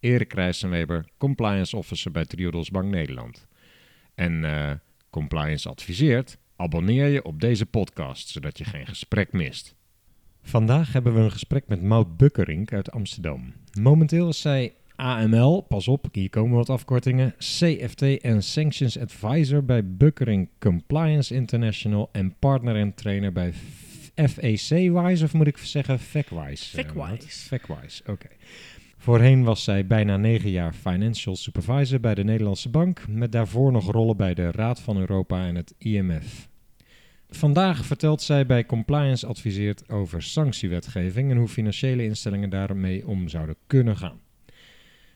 Erik Rijssenweber, compliance officer bij Triodos Bank Nederland. En eh, compliance adviseert, abonneer je op deze podcast, zodat je geen gesprek mist. Vandaag hebben we een gesprek met Maud Bukkerink uit Amsterdam. Momenteel is zij AML, pas op, hier komen wat afkortingen, CFT en Sanctions Advisor bij Bukkering Compliance International en partner en trainer bij FAC-wise, of moet ik zeggen FAC-wise? eh, Maud? FAC-wise. FAC-wise, oké. Voorheen was zij bijna negen jaar financial supervisor bij de Nederlandse Bank, met daarvoor nog rollen bij de Raad van Europa en het IMF. Vandaag vertelt zij bij Compliance Adviseert over sanctiewetgeving en hoe financiële instellingen daarmee om zouden kunnen gaan.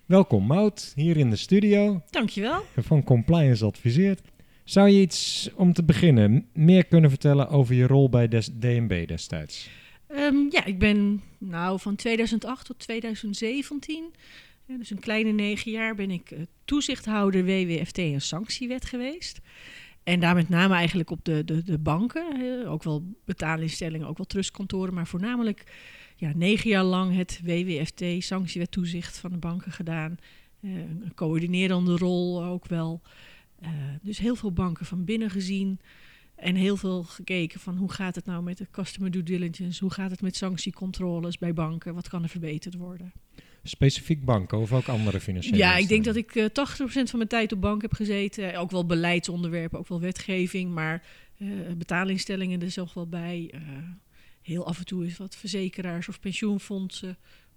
Welkom Mout, hier in de studio Dankjewel. van Compliance Adviseert. Zou je iets om te beginnen meer kunnen vertellen over je rol bij DNB destijds? Ehm, ja, ik ben nou van 2008 tot 2017, eh, dus een kleine negen jaar, ben ik eh, toezichthouder WWFT en sanctiewet geweest. En daar met name eigenlijk op de, de, de banken, ook wel betaalinstellingen, ook wel trustkantoren, maar voornamelijk ja, negen jaar lang het WWFT, sanctiewet toezicht van de banken gedaan. Eh, een coördinerende rol ook wel. Eh, dus heel veel banken van binnen gezien. En heel veel gekeken van hoe gaat het nou met de customer due diligence? Hoe gaat het met sanctiecontroles bij banken? Wat kan er verbeterd worden? Specifiek banken of ook andere financiële Ja, ik denk dat ik eh 80% van mijn tijd op bank heb gezeten. Ook wel beleidsonderwerpen, ook wel wetgeving. Maar eh betaalinstellingen er zelf wel bij. Eh, heel af en toe is wat verzekeraars of pensioenfondsen.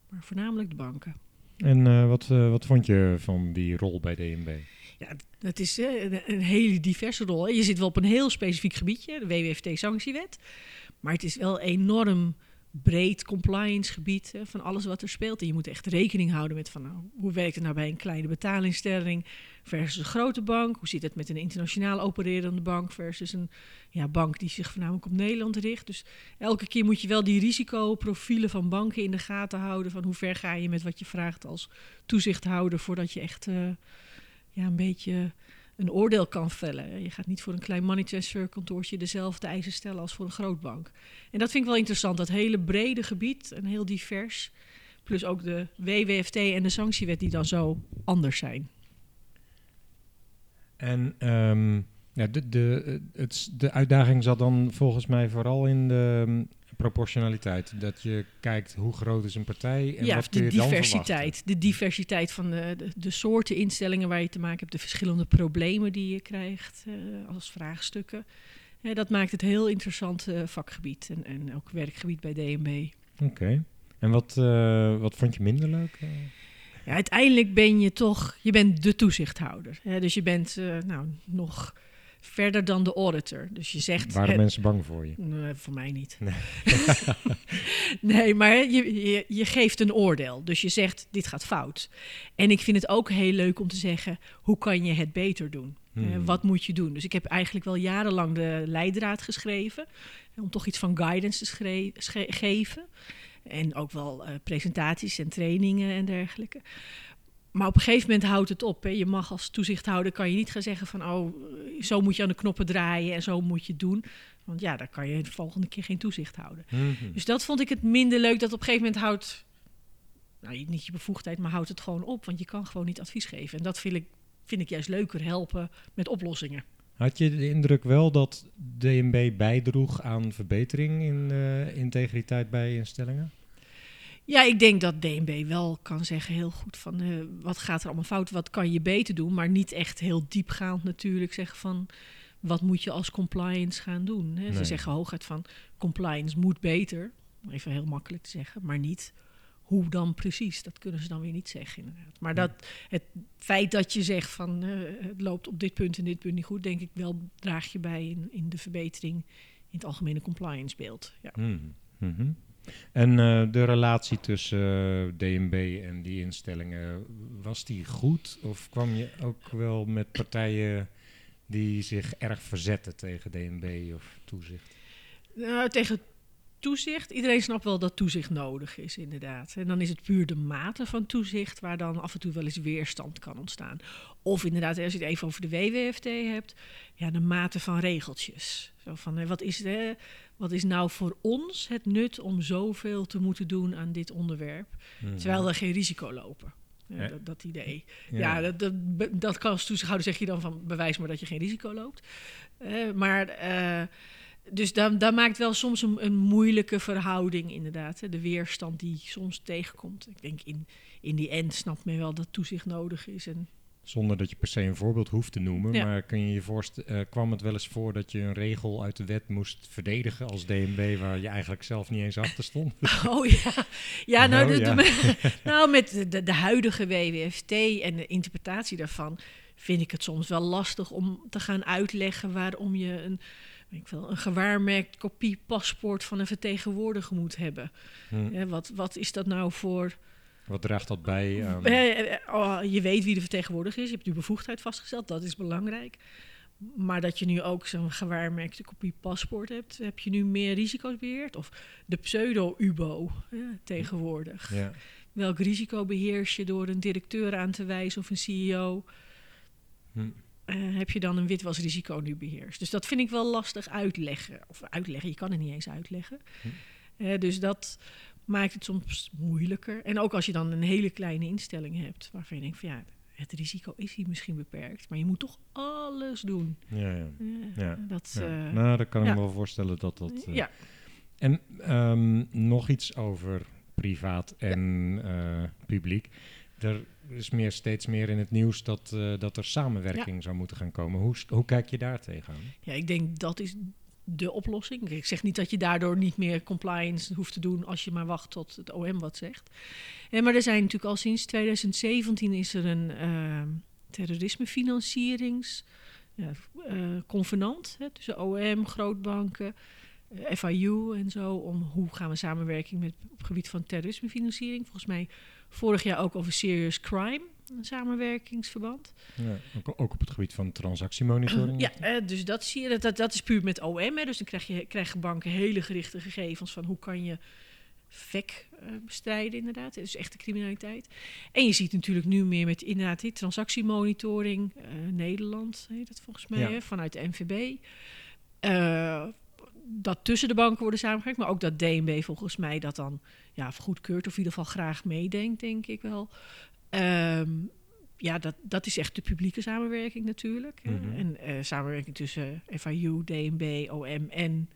Maar voornamelijk de banken. En eh, wat, eh, wat vond je van die rol bij DNB? Ja, het is eh, een, hele diverse rol. Je zit wel op een heel specifiek gebiedje, de WWFT-sanctiewet. Maar het is wel enorm breed compliance gebied van alles wat er speelt. En je moet echt rekening houden met van, nou, hoe werkt het nou bij een kleine betaalinstelling versus een grote bank? Hoe zit het met een internationaal opererende bank versus een ja, bank die zich voornamelijk op Nederland richt? Dus elke keer moet je wel die risicoprofielen van banken in de gaten houden. Van hoe ver ga je met wat je vraagt als toezichthouder voordat je echt eh, ja, een beetje een oordeel kan vellen. Je gaat niet voor een klein money transfer kantoortje dezelfde eisen stellen als voor een grootbank. En dat vind ik wel interessant, dat hele brede gebied en heel divers. Plus ook de WWFT en de sanctiewet die dan zo anders zijn. En ehm, ja, de, de, het, de uitdaging zat dan volgens mij vooral in de proportionaliteit. Dat je kijkt hoe groot is een partij en ja, wat kun de je dan diversiteit. De diversiteit van de, de, de soorten instellingen waar je te maken hebt, de verschillende problemen die je krijgt eh, als vraagstukken. Dat maakt het heel interessant eh, vakgebied en, en ook werkgebied bij DNB. Oké. En wat, eh, wat vond je minder leuk? Ja, uiteindelijk ben je toch, je bent de toezichthouder. Hè? Dus je bent nou, nog verder dan de auditor. Dus je zegt... waren het- mensen bang voor je? Nee, voor mij niet. Nee. nee, maar je, je, je geeft een oordeel. Dus je zegt, dit gaat fout. En ik vind het ook heel leuk om te zeggen, hoe kan je het beter doen? Hmm. wat moet je doen? Dus ik heb eigenlijk wel jarenlang de leidraad geschreven. Om toch iets van guidance te geven. En ook wel eh, presentaties en trainingen en dergelijke. Maar op een gegeven moment houdt het op. Hè. Je mag als toezichthouder kan je niet gaan zeggen van... oh, zo moet je aan de knoppen draaien en zo moet je het doen. Want ja, dan kan je de volgende keer geen toezicht houden. Mhm. Dus dat vond ik het minder leuk. Dat op een gegeven moment houdt... Nou, niet je bevoegdheid, maar houdt het gewoon op. Want je kan gewoon niet advies geven. En dat vind ik, vind ik juist leuker, helpen met oplossingen. Had je de indruk wel dat DNB bijdroeg aan verbetering in eh, integriteit bij instellingen? Ja, ik denk dat DNB wel kan zeggen heel goed van... eh, wat gaat er allemaal fout, wat kan je beter doen? Maar niet echt heel diepgaand natuurlijk zeggen van... wat moet je als compliance gaan doen? Hè? Ze zeggen hooguit van compliance moet beter. Even heel makkelijk te zeggen, maar niet hoe dan precies. Dat kunnen ze dan weer niet zeggen inderdaad. Maar dat, het feit dat je zegt van eh, het loopt op dit punt en dit punt niet goed... denk ik wel draag je bij in, in de verbetering in het algemene compliance beeld. Ja. Mhm. Mhm. En uh, de relatie tussen uh, DNB en die instellingen, was die goed? Of kwam je ook wel met partijen die zich erg verzetten tegen DNB of toezicht? Nou, tegen toezicht. Iedereen snapt wel dat toezicht nodig is, inderdaad. En dan is het puur de mate van toezicht waar dan af en toe wel eens weerstand kan ontstaan. Of inderdaad, als je het even over de WWFT hebt, ja, de mate van regeltjes. Zo van, wat, is de, wat is nou voor ons het nut om zoveel te moeten doen aan dit onderwerp, mhm. terwijl we geen risico lopen? Ja, dat, dat, idee. Ja, dat, dat, dat, kan als toezichthouder zeg je dan van bewijs maar dat je geen risico loopt. Uh, maar uh, dus dat, maakt wel soms een, een, moeilijke verhouding, inderdaad. Hè, de weerstand die soms tegenkomt. Ik denk in, in die end snapt men wel dat toezicht nodig is. En zonder dat je per se een voorbeeld hoeft te noemen. Maar kun je je voorstellen, uh, kwam het wel eens voor dat je een regel uit de wet moest verdedigen als DNB, waar je eigenlijk zelf niet eens achter stond? Oh ja, ja nou, oh, de, nou met de, de, huidige WWFT en de interpretatie daarvan vind ik het soms wel lastig om te gaan uitleggen waarom je een ik wel, een gewaarmerkt kopie paspoort van een vertegenwoordiger moet hebben. Hm. wat, wat is dat nou voor... Wat draagt dat bij? Eh, eh, oh, je weet wie de vertegenwoordiger is. Je hebt je bevoegdheid vastgesteld. Dat is belangrijk. Maar dat je nu ook zo'n gewaarmerkte kopie paspoort hebt, heb je nu meer risico's beheerd? Of de pseudo-UBO ja, tegenwoordig. Ja. Welk risico beheers je door een directeur aan te wijzen of een CEO? Hm. Eh, heb je dan een witwasrisico nu beheerst. Dus dat vind ik wel lastig uitleggen. Of uitleggen, je kan het niet eens uitleggen. Hm. Uh, dus dat maakt het soms moeilijker. En ook als je dan een hele kleine instelling hebt, waarvan je denkt van ja, het risico is hier misschien beperkt, maar je moet toch alles doen. Ja, ja. ja, Dat, Uh, nou, dan kan ik me wel voorstellen dat dat. ja. En um, nog iets over privaat en publiek. Er is meer, steeds meer in het nieuws dat, dat er samenwerking zou moeten gaan komen. Hoe, hoe kijk je daar tegenaan? Ja, ik denk dat is de oplossing. Ik zeg niet dat je daardoor niet meer compliance hoeft te doen als je maar wacht tot het OM wat zegt. En, maar er zijn natuurlijk al sinds 2017 is er een uh, tussen OM, grootbanken, FIU en zo. Om hoe gaan we samenwerking met op het gebied van terrorismefinanciering. Volgens mij Vorig jaar ook over serious crime, een samenwerkingsverband. Ja, ook, ook, op het gebied van transactiemonitoring. Ja, uh, dus dat zie je, dat, dat, is puur met OM. Hè, dus dan krijg je, krijgen banken hele gerichte gegevens van hoe kan je VEC uh, bestrijden, inderdaad. Dus echte criminaliteit. En je ziet natuurlijk nu meer met inderdaad die transactiemonitoring. Uh, Nederland heet het volgens mij, hè, vanuit de NVB dat tussen de banken worden samengewerkt, maar ook dat DNB volgens mij dat dan ja, goedkeurt of in ieder geval graag meedenkt, denk ik wel. Ehm, ja, dat, dat is echt de publieke samenwerking natuurlijk. Mhm. En uh, samenwerking tussen FIU, DNB, OM en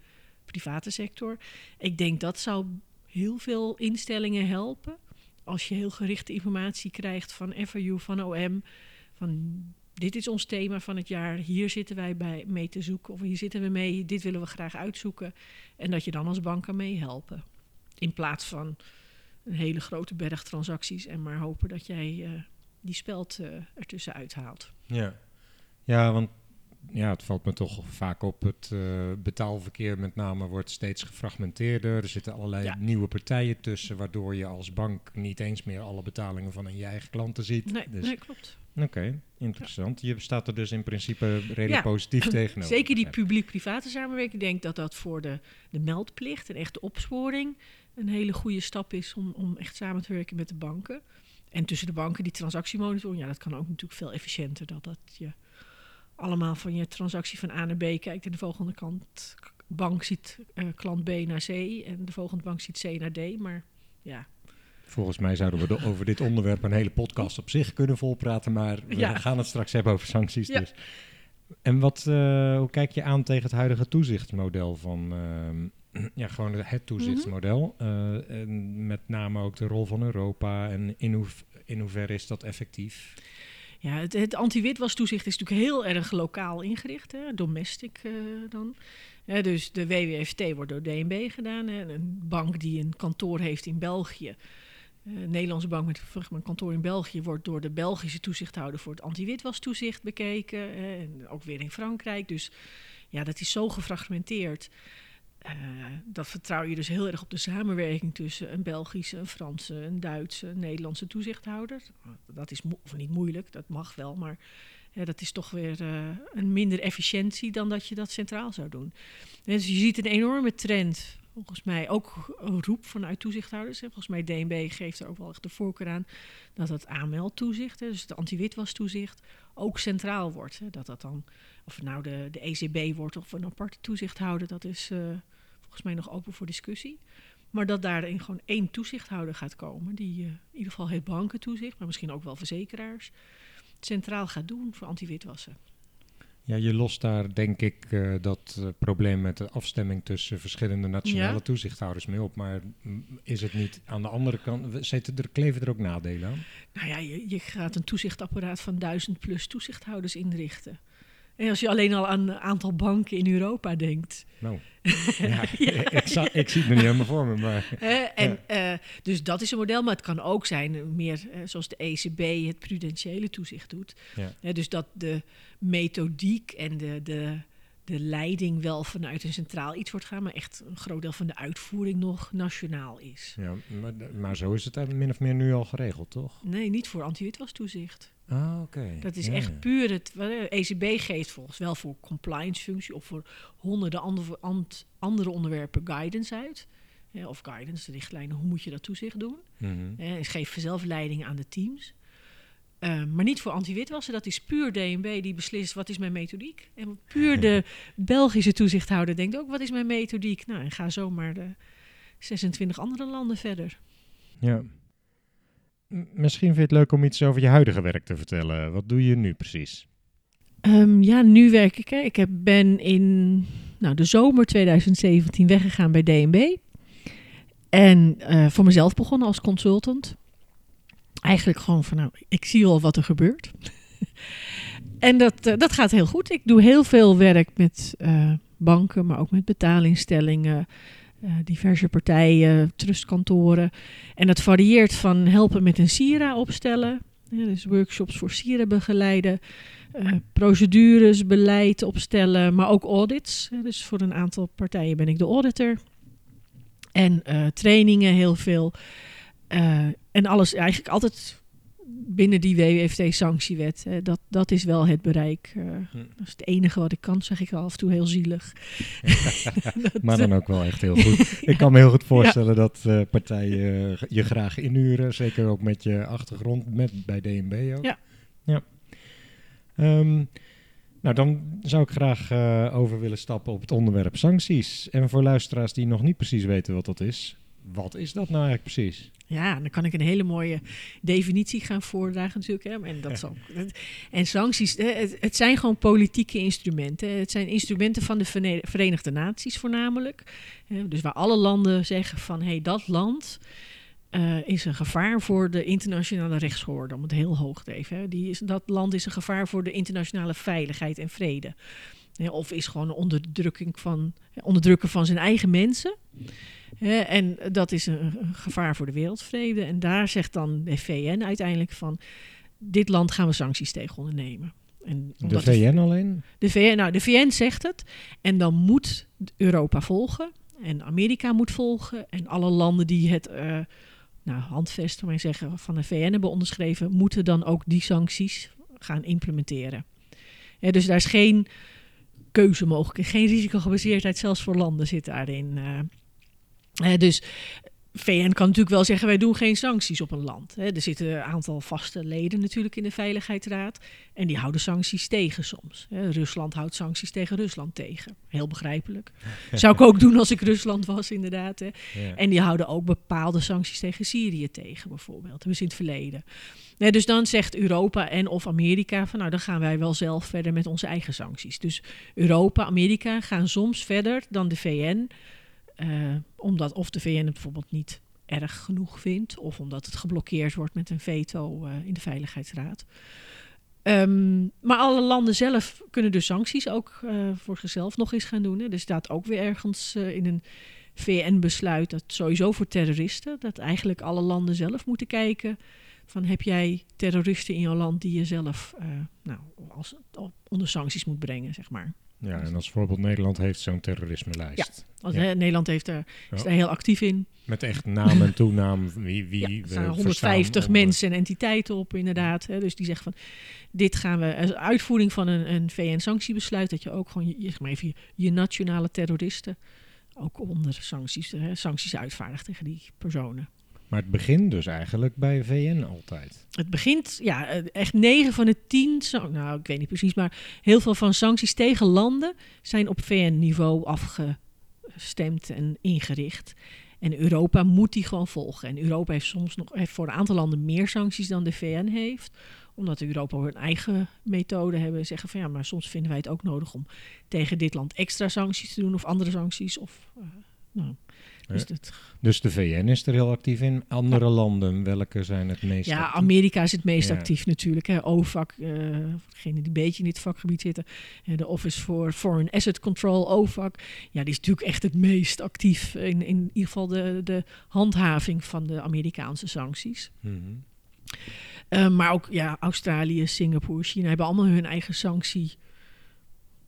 private sector. Ik denk dat zou heel veel instellingen helpen. Als je heel gerichte informatie krijgt van FIU, van OM, van dit is ons thema van het jaar, hier zitten wij bij mee te zoeken, of hier zitten we mee, dit willen we graag uitzoeken. En dat je dan als bank kan meehelpen. In plaats van een hele grote berg transacties en maar hopen dat jij uh, die speld uh, ertussen uithaalt. Ja. ja, want ja, het valt me toch vaak op. Het uh, betaalverkeer met name wordt steeds gefragmenteerder. Er zitten allerlei nieuwe partijen tussen, waardoor je als bank niet eens meer alle betalingen van je eigen klanten ziet. Nee, dus nee klopt. Oké, interessant. Je staat er dus in principe redelijk positief tegenover. Zeker die publiek-private samenwerking. Ik denk dat dat voor de, de meldplicht en echte opsporing een hele goede stap is om, om echt samen te werken met de banken. En tussen de banken, die transactiemonitoring, ja, dat kan ook natuurlijk veel efficiënter. Dat, dat je allemaal van je transactie van A naar B kijkt en de volgende kant bank ziet uh, klant B naar C en de volgende bank ziet C naar D. Maar ja, Volgens mij zouden we over dit onderwerp een hele podcast op zich kunnen volpraten, maar we gaan het straks hebben over sancties. Dus. En wat, uh, hoe kijk je aan tegen het huidige toezichtsmodel van, uh, ja, gewoon het toezichtsmodel? Mm en met name ook de rol van Europa en in, hoe, in hoeverre is dat effectief? Ja, het, het anti-witwastoezicht is natuurlijk heel erg lokaal ingericht, hè, domestic uh, dan. Ja, dus de WWFT wordt door DNB gedaan. Hè, een bank die een kantoor heeft in België uh, Nederlandse bank met een kantoor in België wordt door de Belgische toezichthouder voor het anti-witwastoezicht bekeken. en ook weer in Frankrijk. Dus ja, dat is zo gefragmenteerd. Uh, dat vertrouw je dus heel erg op de samenwerking tussen een Belgische, een Franse, een Duitse, een Nederlandse toezichthouder. Dat is of niet moeilijk, dat mag wel, maar dat is toch weer uh, een minder efficiëntie dan dat je dat centraal zou doen. dus je ziet een enorme trend, volgens mij ook een roep vanuit toezichthouders. Hè. Volgens mij DNB geeft er ook wel echt de voorkeur aan dat het AML-toezicht, dus het anti-witwas-toezicht, ook centraal wordt. Hè. Dat dat dan, of nou de, de ECB wordt of een aparte toezichthouder, dat is uh, volgens mij nog open voor discussie. Maar dat daarin gewoon één toezichthouder gaat komen, die uh, in ieder geval het bankentoezicht, maar misschien ook wel verzekeraars, centraal gaat doen voor anti-witwassen. Ja, je lost daar denk ik uh, dat uh, probleem met de afstemming tussen verschillende nationale ja. toezichthouders mee op. Maar is het niet aan de andere kant, zitten er, kleven er ook nadelen aan? Nou ja, je, je gaat een toezichtapparaat van duizend plus toezichthouders inrichten. En als je alleen al aan een aantal banken in Europa denkt. Nou, ja, Ik, ik, zie het nog niet helemaal voor me. Maar, en, ja. uh, dus dat is een model, maar het kan ook zijn, meer uh, zoals de ECB het prudentiële toezicht doet. Dus dat de methodiek en de, de, de leiding wel vanuit een centraal iets wordt gaan, maar echt een groot deel van de uitvoering nog nationaal is. Ja, maar, maar zo is het min of meer nu al geregeld, toch? Nee, niet voor anti-witwas toezicht. Ah. Dat is echt puur het. ECB geeft volgens wel voor compliance functie of voor honderden andere, andere onderwerpen guidance uit. Ja, of guidance, richtlijnen, hoe moet je dat toezicht doen? Mm -hmm. en geeft zelf leiding aan de teams. Uh, maar niet voor anti-witwassen, dat is puur DNB die beslist wat is mijn methodiek. En puur de Belgische toezichthouder denkt ook wat is mijn methodiek. Nou, en ga zomaar de 26 andere landen verder. Ja. Misschien vind je het leuk om iets over je huidige werk te vertellen. Wat doe je nu precies? Um, ja, nu werk ik. Hè. Ik heb, ben in nou, de zomer 2017 weggegaan bij DNB. En uh, voor mezelf begonnen als consultant. Eigenlijk gewoon van, nou, ik zie al wat er gebeurt. en dat, uh, dat gaat heel goed. Ik doe heel veel werk met uh, banken, maar ook met betalingstellingen, uh, diverse partijen, trustkantoren. En dat varieert van helpen met een SIRA opstellen, dus workshops voor SIRA begeleiden, uh, procedures, beleid opstellen, maar ook audits. dus voor een aantal partijen ben ik de auditor. En uh, trainingen heel veel. en alles eigenlijk altijd binnen die WWFT-sanctiewet. Dat, dat is wel het bereik. Uh, hm. Dat is het enige wat ik kan, zeg ik af en toe heel zielig. dat, maar dan ook wel echt heel goed. Ik kan me heel goed voorstellen ja. dat uh, partijen je graag inhuren. Zeker ook met je achtergrond met, bij DNB ook. Ja. ja. Um, nou, dan zou ik graag uh, over willen stappen op het onderwerp sancties. En voor luisteraars die nog niet precies weten wat dat is, wat is dat nou eigenlijk precies? Ja, dan kan ik een hele mooie definitie gaan voordragen natuurlijk. Hè. En, dat ook, en sancties, het, het, zijn gewoon politieke instrumenten. Het zijn instrumenten van de Verenigde Naties voornamelijk. Dus waar alle landen zeggen van, hé, hey, dat land uh, is een gevaar voor de internationale rechtsorde, om het heel hoog te even. Hè. Die is, dat land is een gevaar voor de internationale veiligheid en vrede. Of is gewoon een onderdrukking van, onderdrukken van zijn eigen mensen en dat is een, gevaar voor de wereldvrede. En daar zegt dan de VN uiteindelijk van... dit land gaan we sancties tegen ondernemen. En de VN alleen? De VN, nou, de VN zegt het. En dan moet Europa volgen. En Amerika moet volgen. En alle landen die het uh, nou, maar zeggen, van de VN hebben onderschreven... moeten dan ook die sancties gaan implementeren. dus daar is geen keuze mogelijk. Geen risicogebaseerdheid, zelfs voor landen zit daarin... Uh, uh, dus VN kan natuurlijk wel zeggen, wij doen geen sancties op een land. Hè. Er zitten een aantal vaste leden natuurlijk in de Veiligheidsraad. En die houden sancties tegen soms. Hè. Rusland houdt sancties tegen Rusland tegen. Heel begrijpelijk. Zou ik ook doen als ik Rusland was, inderdaad. Hè. Ja. En die houden ook bepaalde sancties tegen Syrië tegen, bijvoorbeeld. Dat is in het verleden. Nee, dus dan zegt Europa en of Amerika van nou dan gaan wij wel zelf verder met onze eigen sancties. Dus Europa, Amerika gaan soms verder dan de VN uh, omdat of de VN het bijvoorbeeld niet erg genoeg vindt, of omdat het geblokkeerd wordt met een veto uh, in de Veiligheidsraad. Um, maar alle landen zelf kunnen dus sancties ook uh, voor zichzelf nog eens gaan doen. Hè. Er staat ook weer ergens in een VN-besluit dat sowieso voor terroristen, dat eigenlijk alle landen zelf moeten kijken Van heb jij terroristen in jouw land die je zelf nou, als, onder sancties moet brengen, zeg maar. Ja, en als voorbeeld Nederland heeft zo'n terrorisme-lijst. Ja. Nederland heeft er, is daar heel actief in. Met echt naam en toenaam. Wie, wie ja, er staan 150 mensen en entiteiten op, inderdaad. Hè, dus die zeggen van, dit gaan we als uitvoering van een, een VN-sanctiebesluit, dat je ook gewoon je, zeg maar even, je, je nationale terroristen ook onder sancties, hè, sancties uitvaardigt tegen die personen. Maar het begint dus eigenlijk bij VN altijd. Het begint, ja, echt 9 van de 10, nou ik weet niet precies, maar heel veel van sancties tegen landen zijn op VN-niveau afgestemd en ingericht. En Europa moet die gewoon volgen. En Europa heeft soms nog heeft voor een aantal landen meer sancties dan de VN heeft omdat Europa hun eigen methode hebben. Zeggen van ja, maar soms vinden wij het ook nodig om tegen dit land extra sancties te doen of andere sancties. Of, uh, nou, dus, dus, de VN is er heel actief in. Andere landen, welke zijn het meest Ja, Amerika is het meest actief natuurlijk. Hè. OFAC, uh, degene die een beetje in dit vakgebied zitten. Uh, de Office for Foreign Asset Control, OFAC. Ja, die is natuurlijk echt het meest actief in, in ieder geval de, de handhaving van de Amerikaanse sancties. Mm maar ook ja, Australië, Singapore, China hebben allemaal hun eigen sanctie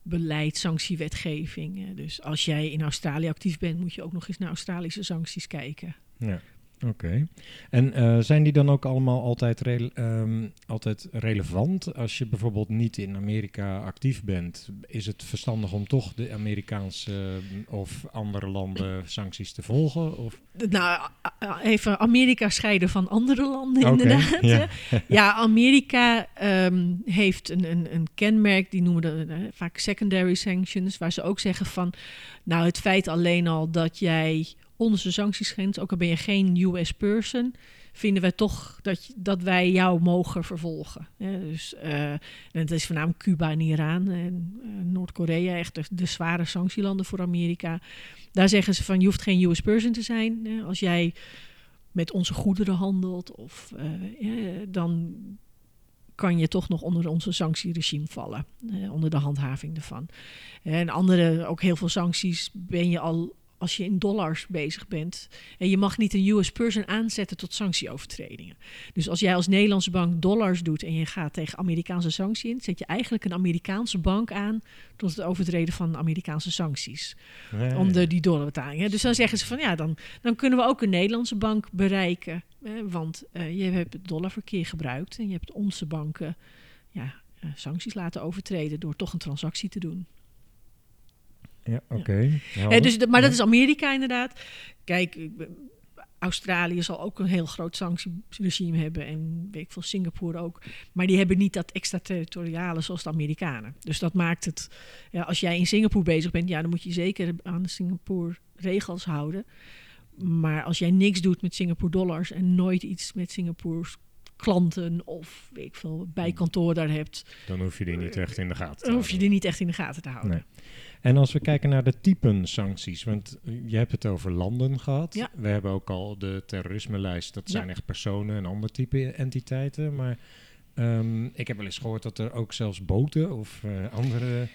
beleid, sanctiewetgeving. Dus als jij in Australië actief bent, moet je ook nog eens naar Australische sancties kijken. Ja. Oké. En uh, zijn die dan ook allemaal altijd, re um, altijd relevant? Als je bijvoorbeeld niet in Amerika actief bent, is het verstandig om toch de Amerikaanse uh, of andere landen sancties te volgen? Of? Nou, even Amerika scheiden van andere landen, okay, inderdaad. Ja, ja Amerika um, heeft een, een, een, kenmerk, die noemen dat uh, vaak secondary sanctions, waar ze ook zeggen van, nou, het feit alleen al dat jij onze sanctiesgrens, ook al ben je geen US person, vinden wij toch dat, dat wij jou mogen vervolgen. Dus, uh, en het is voornamelijk Cuba en Iran en uh, Noord-Korea, echt de, zware sanctielanden voor Amerika. Daar zeggen ze van je hoeft geen US person te zijn. Als jij met onze goederen handelt, of, ja, dan kan je toch nog onder onze sanctieregime vallen, onder de handhaving ervan. En andere, ook heel veel sancties, ben je al als je in dollars bezig bent. En je mag niet een US person aanzetten tot sanctieovertredingen. Dus als jij als Nederlandse bank dollars doet en je gaat tegen Amerikaanse sanctie in, zet je eigenlijk een Amerikaanse bank aan tot het overtreden van Amerikaanse sancties. Nee. Om de, die dollarbetalingen. Dus dan zeggen ze van ja, dan, dan kunnen we ook een Nederlandse bank bereiken. want uh, je hebt het dollarverkeer gebruikt en je hebt onze banken ja, uh, sancties laten overtreden door toch een transactie te doen. Ja, oké. Dus, maar dat is Amerika inderdaad. Kijk, Australië zal ook een heel groot sanctieregime hebben en weet ik veel, Singapore ook. Maar die hebben niet dat extraterritoriale zoals de Amerikanen. Dus dat maakt het, ja, als jij in Singapore bezig bent, ja, dan moet je zeker aan de Singapore regels houden. Maar als jij niks doet met Singapore dollars en nooit iets met Singapore klanten of weet ik veel, bijkantoor daar hebt. Dan hoef je die niet echt in de gaten te Dan hoef je die niet echt in de gaten te houden. Nee. En als we kijken naar de typen sancties, want je hebt het over landen gehad. Ja. We hebben ook al de terrorisme-lijst, dat zijn echt personen en andere type entiteiten. Maar um, ik heb wel eens gehoord dat er ook zelfs boten of uh, andere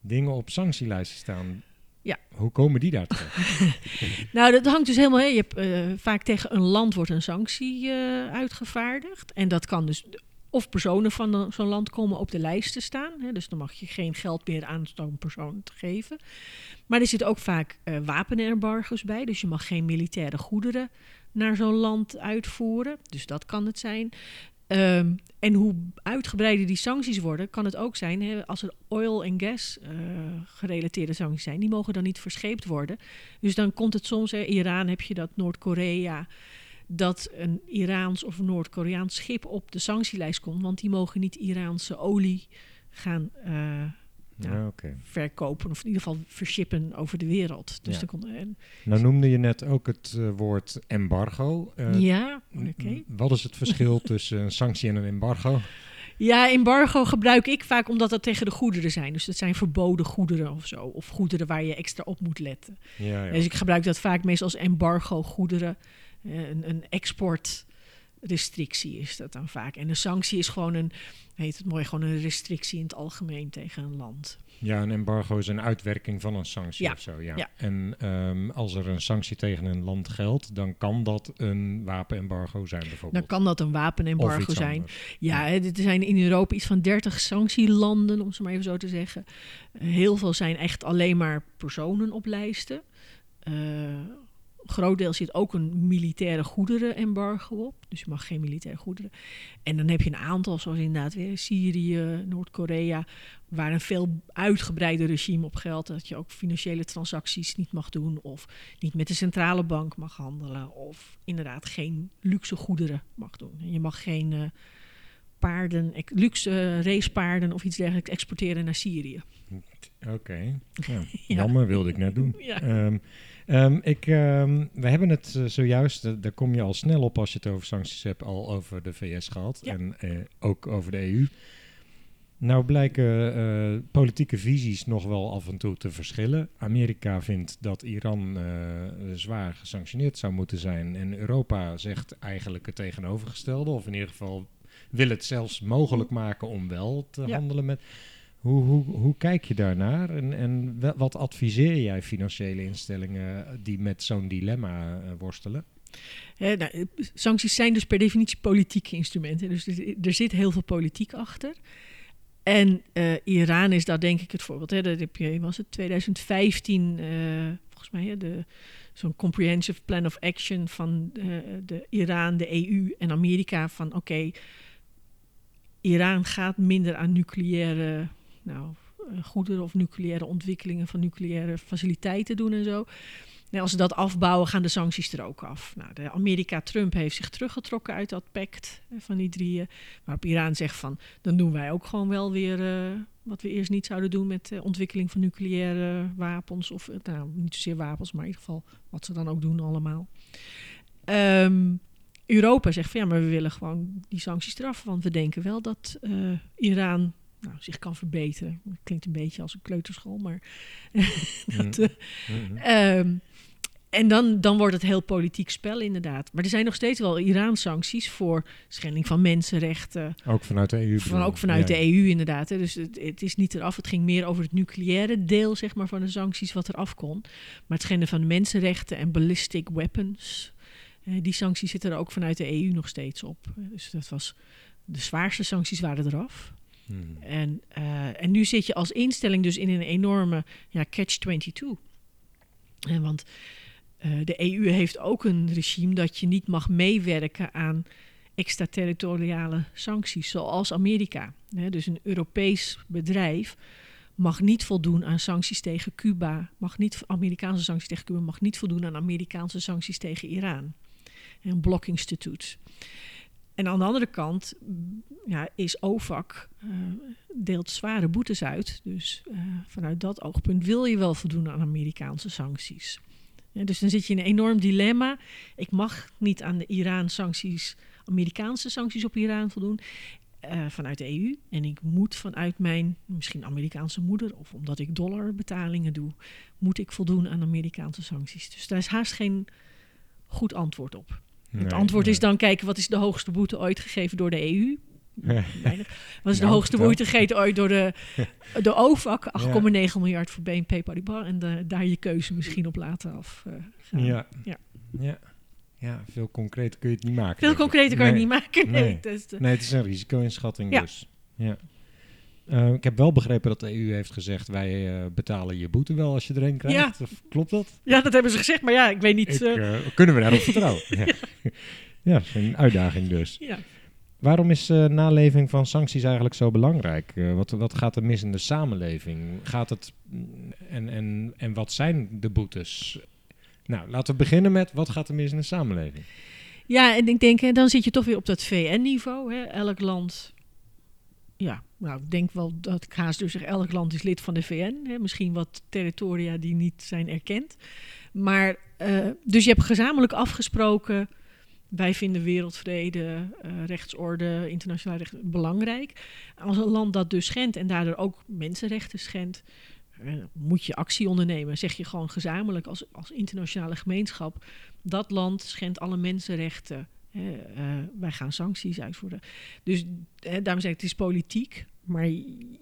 dingen op sanctielijsten staan. Ja. Hoe komen die daar terecht? nou, dat hangt dus helemaal. Hè. Je hebt, uh, vaak tegen een land wordt een sanctie uh, uitgevaardigd. En dat kan dus of personen van zo'n land komen op de lijst te staan. Hè, dus dan mag je geen geld meer aan zo'n persoon te geven. Maar er zitten ook vaak uh, wapenembargo's bij. Dus je mag geen militaire goederen naar zo'n land uitvoeren. Dus dat kan het zijn. Um, en hoe uitgebreider die sancties worden, kan het ook zijn als er oil en gas uh, gerelateerde sancties zijn. Die mogen dan niet verscheept worden. Dus dan komt het soms, hè, Iran heb je dat, Noord-Korea dat een Iraans of Noord-Koreaans schip op de sanctielijst komt. Want die mogen niet Iraanse olie gaan uh, ja, okay. verkopen. Of in ieder geval verschippen over de wereld. Dus ja. komt, en, nou noemde je net ook het uh, woord embargo. Uh, ja, oké. Okay. Wat is het verschil tussen een sanctie en een embargo? Ja, embargo gebruik ik vaak omdat dat tegen de goederen zijn. Dus dat zijn verboden goederen of zo. Of goederen waar je extra op moet letten. Ja, ja. Dus ik gebruik dat vaak meestal als embargo goederen. een, een export restrictie is dat dan vaak. En een sanctie is gewoon een, heet het mooi, gewoon een restrictie in het algemeen tegen een land. Ja, een embargo is een uitwerking van een sanctie Ja, of zo. Ja. ja. En ehm, als er een sanctie tegen een land geldt, dan kan dat een wapenembargo zijn bijvoorbeeld. Dan kan dat een wapenembargo zijn. Ja, hè, er zijn in Europa iets van 30 sanctielanden, om ze maar even zo te zeggen. Heel veel zijn echt alleen maar personen op lijsten. Eh, groot deel zit ook een militaire goederenembargo op. Dus je mag geen militaire goederen. En dan heb je een aantal, zoals inderdaad weer Syrië, Noord-Korea, waar een veel uitgebreider regime op geldt. Dat je ook financiële transacties niet mag doen. Of niet met de centrale bank mag handelen. Of inderdaad geen luxe goederen mag doen. En je mag geen eh, paarden, luxe eh, racepaarden of iets dergelijks exporteren naar Syrië. Oké, ja. Ja. jammer wilde ik net doen. Ja. Ehm, ehm, ik, ehm, we hebben het eh, zojuist, eh, daar kom je al snel op als je het over sancties hebt, al over de VS gehad Ja. en eh, ook over de EU. Nou blijken politieke visies nog wel af en toe te verschillen. Amerika vindt dat Iran zwaar gesanctioneerd zou moeten zijn. En Europa zegt eigenlijk het tegenovergestelde. Of in ieder geval wil het zelfs mogelijk maken om wel te Ja. handelen met. Hoe, hoe, hoe kijk je daarnaar? En, en wat adviseer jij financiële instellingen die met zo'n dilemma eh, worstelen? Hè, nou, eh, sancties zijn dus per definitie politieke instrumenten. Dus er, zit heel veel politiek achter. En eh, Iran is daar denk ik het voorbeeld. Hè. Dat was het 2015, eh, volgens mij, de, zo'n comprehensive plan of action van eh, de Iran, de EU en Amerika. Van oké, Iran gaat minder aan nucleaire nou, eh, goederen of nucleaire ontwikkelingen van nucleaire faciliteiten doen en zo. Nou, als ze dat afbouwen, gaan de sancties er ook af. Nou, de Amerika-Trump heeft zich teruggetrokken uit dat pact van die drieën. Waarop Iran zegt van, dan doen wij ook gewoon wel weer eh, wat we eerst niet zouden doen met de ontwikkeling van nucleaire wapens. Of, eh, nou, niet zozeer wapens, maar in ieder geval wat ze dan ook doen allemaal. Ehm, Europa zegt van ja, maar we willen gewoon die sancties eraf. Want we denken wel dat eh, Iran nou, zich kan verbeteren. Klinkt een beetje als een kleuterschool, maar dat, eh, Mhm. Ehm, en dan, dan wordt het heel politiek spel, inderdaad. Maar er zijn nog steeds wel Iran-sancties voor schending van mensenrechten. Ook vanuit de EU? Van, ook vanuit Ja. de EU, inderdaad. Hè. Dus het, het is niet eraf. Het ging meer over het nucleaire deel zeg maar, van de sancties wat er af kon. Maar het schenden van mensenrechten en ballistic weapons. eh, die sancties zitten er ook vanuit de EU nog steeds op. Eh, Dus dat was. De zwaarste sancties waren eraf. Mhm. En, eh, en nu zit je als instelling dus in een enorme ja, catch-22. En want eh, de EU heeft ook een regime dat je niet mag meewerken aan extraterritoriale sancties, zoals Amerika. Dus een Europees bedrijf mag niet voldoen aan sancties tegen Cuba, mag niet, Amerikaanse sancties tegen Cuba, mag niet voldoen aan Amerikaanse sancties tegen Iran. Een blokinstituut. En aan de andere kant ja, is OVAC eh, deelt zware boetes uit. Dus eh, vanuit dat oogpunt wil je wel voldoen aan Amerikaanse sancties. Dus dan zit je in een enorm dilemma. Ik mag niet aan de Iran-sancties, Amerikaanse sancties op Iran voldoen. eh, vanuit de EU. En ik moet vanuit mijn misschien Amerikaanse moeder, of omdat ik dollarbetalingen doe, moet ik voldoen aan Amerikaanse sancties. Dus daar is haast geen goed antwoord op. het Nee, antwoord is dan kijken wat is de hoogste boete ooit gegeven door de EU. Weinig. Wat is de Nou, hoogste boete gegeven ooit door de, de OVAC? 8,9 miljard voor BNP Paribas. En de- daar je keuze misschien op laten af. eh. Ja. Ja. Ja. ja, veel concreter kun je het niet maken. Veel concreter kan je Nee. niet maken. Nee, Nee. het is een risico-inschatting Ja. dus. Ja. Eh, ik heb wel begrepen dat de EU heeft gezegd... wij eh, betalen je boete wel als je er een krijgt. Of, klopt dat? ja, dat hebben ze gezegd. Maar ja, ik weet niet. Ik, eh, kunnen we daarop vertrouwen? ja. ja, dat is een uitdaging dus. ja. Waarom is eh, naleving van sancties eigenlijk zo belangrijk? Eh, wat, wat gaat er mis in de samenleving? Gaat het, mm, en, en, en wat zijn de boetes? Nou, laten we beginnen met wat gaat er mis in de samenleving? ja, en ik denk, hè, dan zit je toch weer op dat VN-niveau. hè. Elk land. Ja, nou, ik denk wel dat ik haast dus elk land is lid van de VN. Hè. Misschien wat territoria die niet zijn erkend. Maar, eh, dus je hebt gezamenlijk afgesproken. Wij vinden wereldvrede, eh, rechtsorde, internationaal recht belangrijk. Als een land dat dus schendt en daardoor ook mensenrechten schendt, eh, moet je actie ondernemen. Zeg je gewoon gezamenlijk als, als internationale gemeenschap. Dat land schendt alle mensenrechten. Hè, eh, wij gaan sancties uitvoeren. Dus daarom zeg ik, het is politiek, maar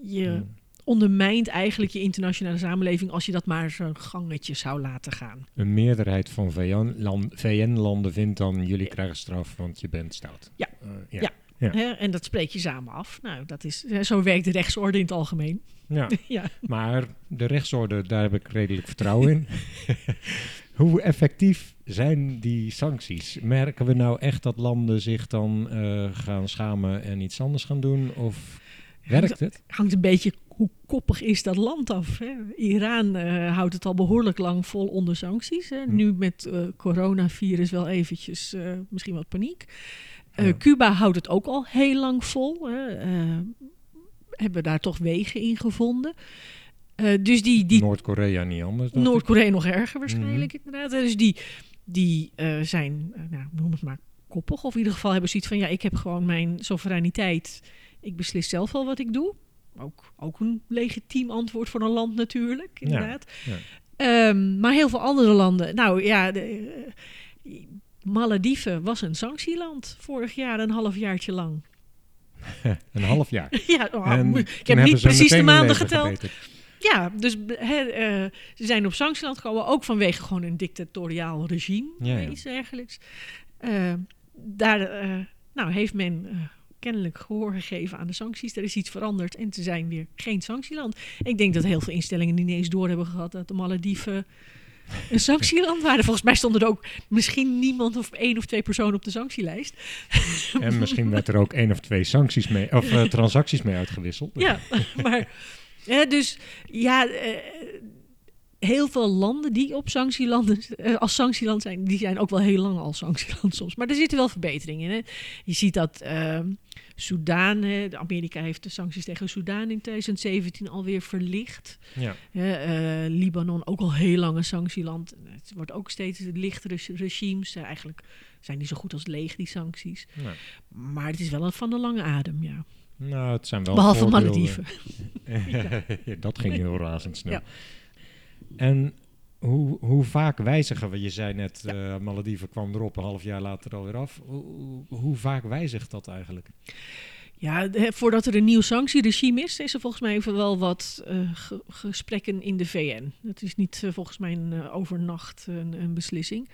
je Hmm. ondermijnt eigenlijk je internationale samenleving als je dat maar zo'n gangetje zou laten gaan. Een meerderheid van VN-lan- VN-landen vindt dan jullie krijgen straf, want je bent stout. Ja. Eh, ja. Ja. Ja. Hè, en dat spreek je samen af. Nou, dat is, zo werkt de rechtsorde in het algemeen. Ja. ja. Maar de rechtsorde, daar heb ik redelijk vertrouwen in. Hoe effectief zijn die sancties? Merken we nou echt dat landen zich dan eh, gaan schamen en iets anders gaan doen? Of werkt het? hangt een beetje hoe koppig is dat land af. Hè? Iran eh, houdt het al behoorlijk lang vol onder sancties. Hè? Hm. Nu met eh coronavirus wel eventjes misschien wat paniek. Ja. Cuba houdt het ook al heel lang vol. Hè? Hebben daar toch wegen in gevonden. Eh, dus die, die Noord-Korea niet anders. Noord-Korea nog erger waarschijnlijk Mhm. inderdaad. Dus die, die eh, zijn, eh, nou, noem het maar, koppig. Of in ieder geval hebben zoiets van, ja, ik heb gewoon mijn soevereiniteit. Ik beslis zelf wel wat ik doe. Ook, ook een legitiem antwoord voor een land natuurlijk, inderdaad. ja. Ehm, maar heel veel andere landen, nou ja, de, Malediven was een sanctieland vorig jaar, een halfjaartje lang. Een half jaar. ja, oh, En ik heb niet ze precies de maanden geteld. Ja, dus eh, ze zijn op sanctieland gekomen, ook vanwege gewoon een dictatoriaal regime, Ja, ja. iets dergelijks. Eh, daar eh, nou, heeft men kennelijk gehoor gegeven aan de sancties. Er is iets veranderd en ze zijn weer geen sanctieland. Ik denk dat heel veel instellingen niet eens door hebben gehad dat de Malediven een sanctieland waren. Volgens mij stonden er ook misschien niemand of één of twee personen op de sanctielijst. En misschien werd er ook één of twee sancties mee, of transacties mee uitgewisseld. Ja, maar dus ja, eh, heel veel landen die op sanctielanden, eh, als sanctieland zijn, die zijn ook wel heel lang al sanctieland soms. Maar er zitten wel verbeteringen in. Hè. Je ziet dat Soudaan, de Amerika heeft de sancties tegen Soudaan in 2017 alweer verlicht. Ja. Eh, Libanon ook al heel lang een sanctieland. Het wordt ook steeds lichtere regimes. Eigenlijk zijn die zo goed als leeg, die sancties. Maar het is wel een van de lange adem, ja. Nou, het zijn wel Behalve. Malediven. Ja, dat ging heel razendsnel. Ja. En hoe, hoe vaak wijzigen we? Je zei net, eh Malediven kwam erop, een half jaar later alweer af. Hoe, vaak wijzigt dat eigenlijk? Ja, de- voordat er een nieuw sanctieregime is, is er volgens mij even wel wat eh, ge- gesprekken in de VN. Dat is niet eh, volgens mij een, overnacht een, een beslissing.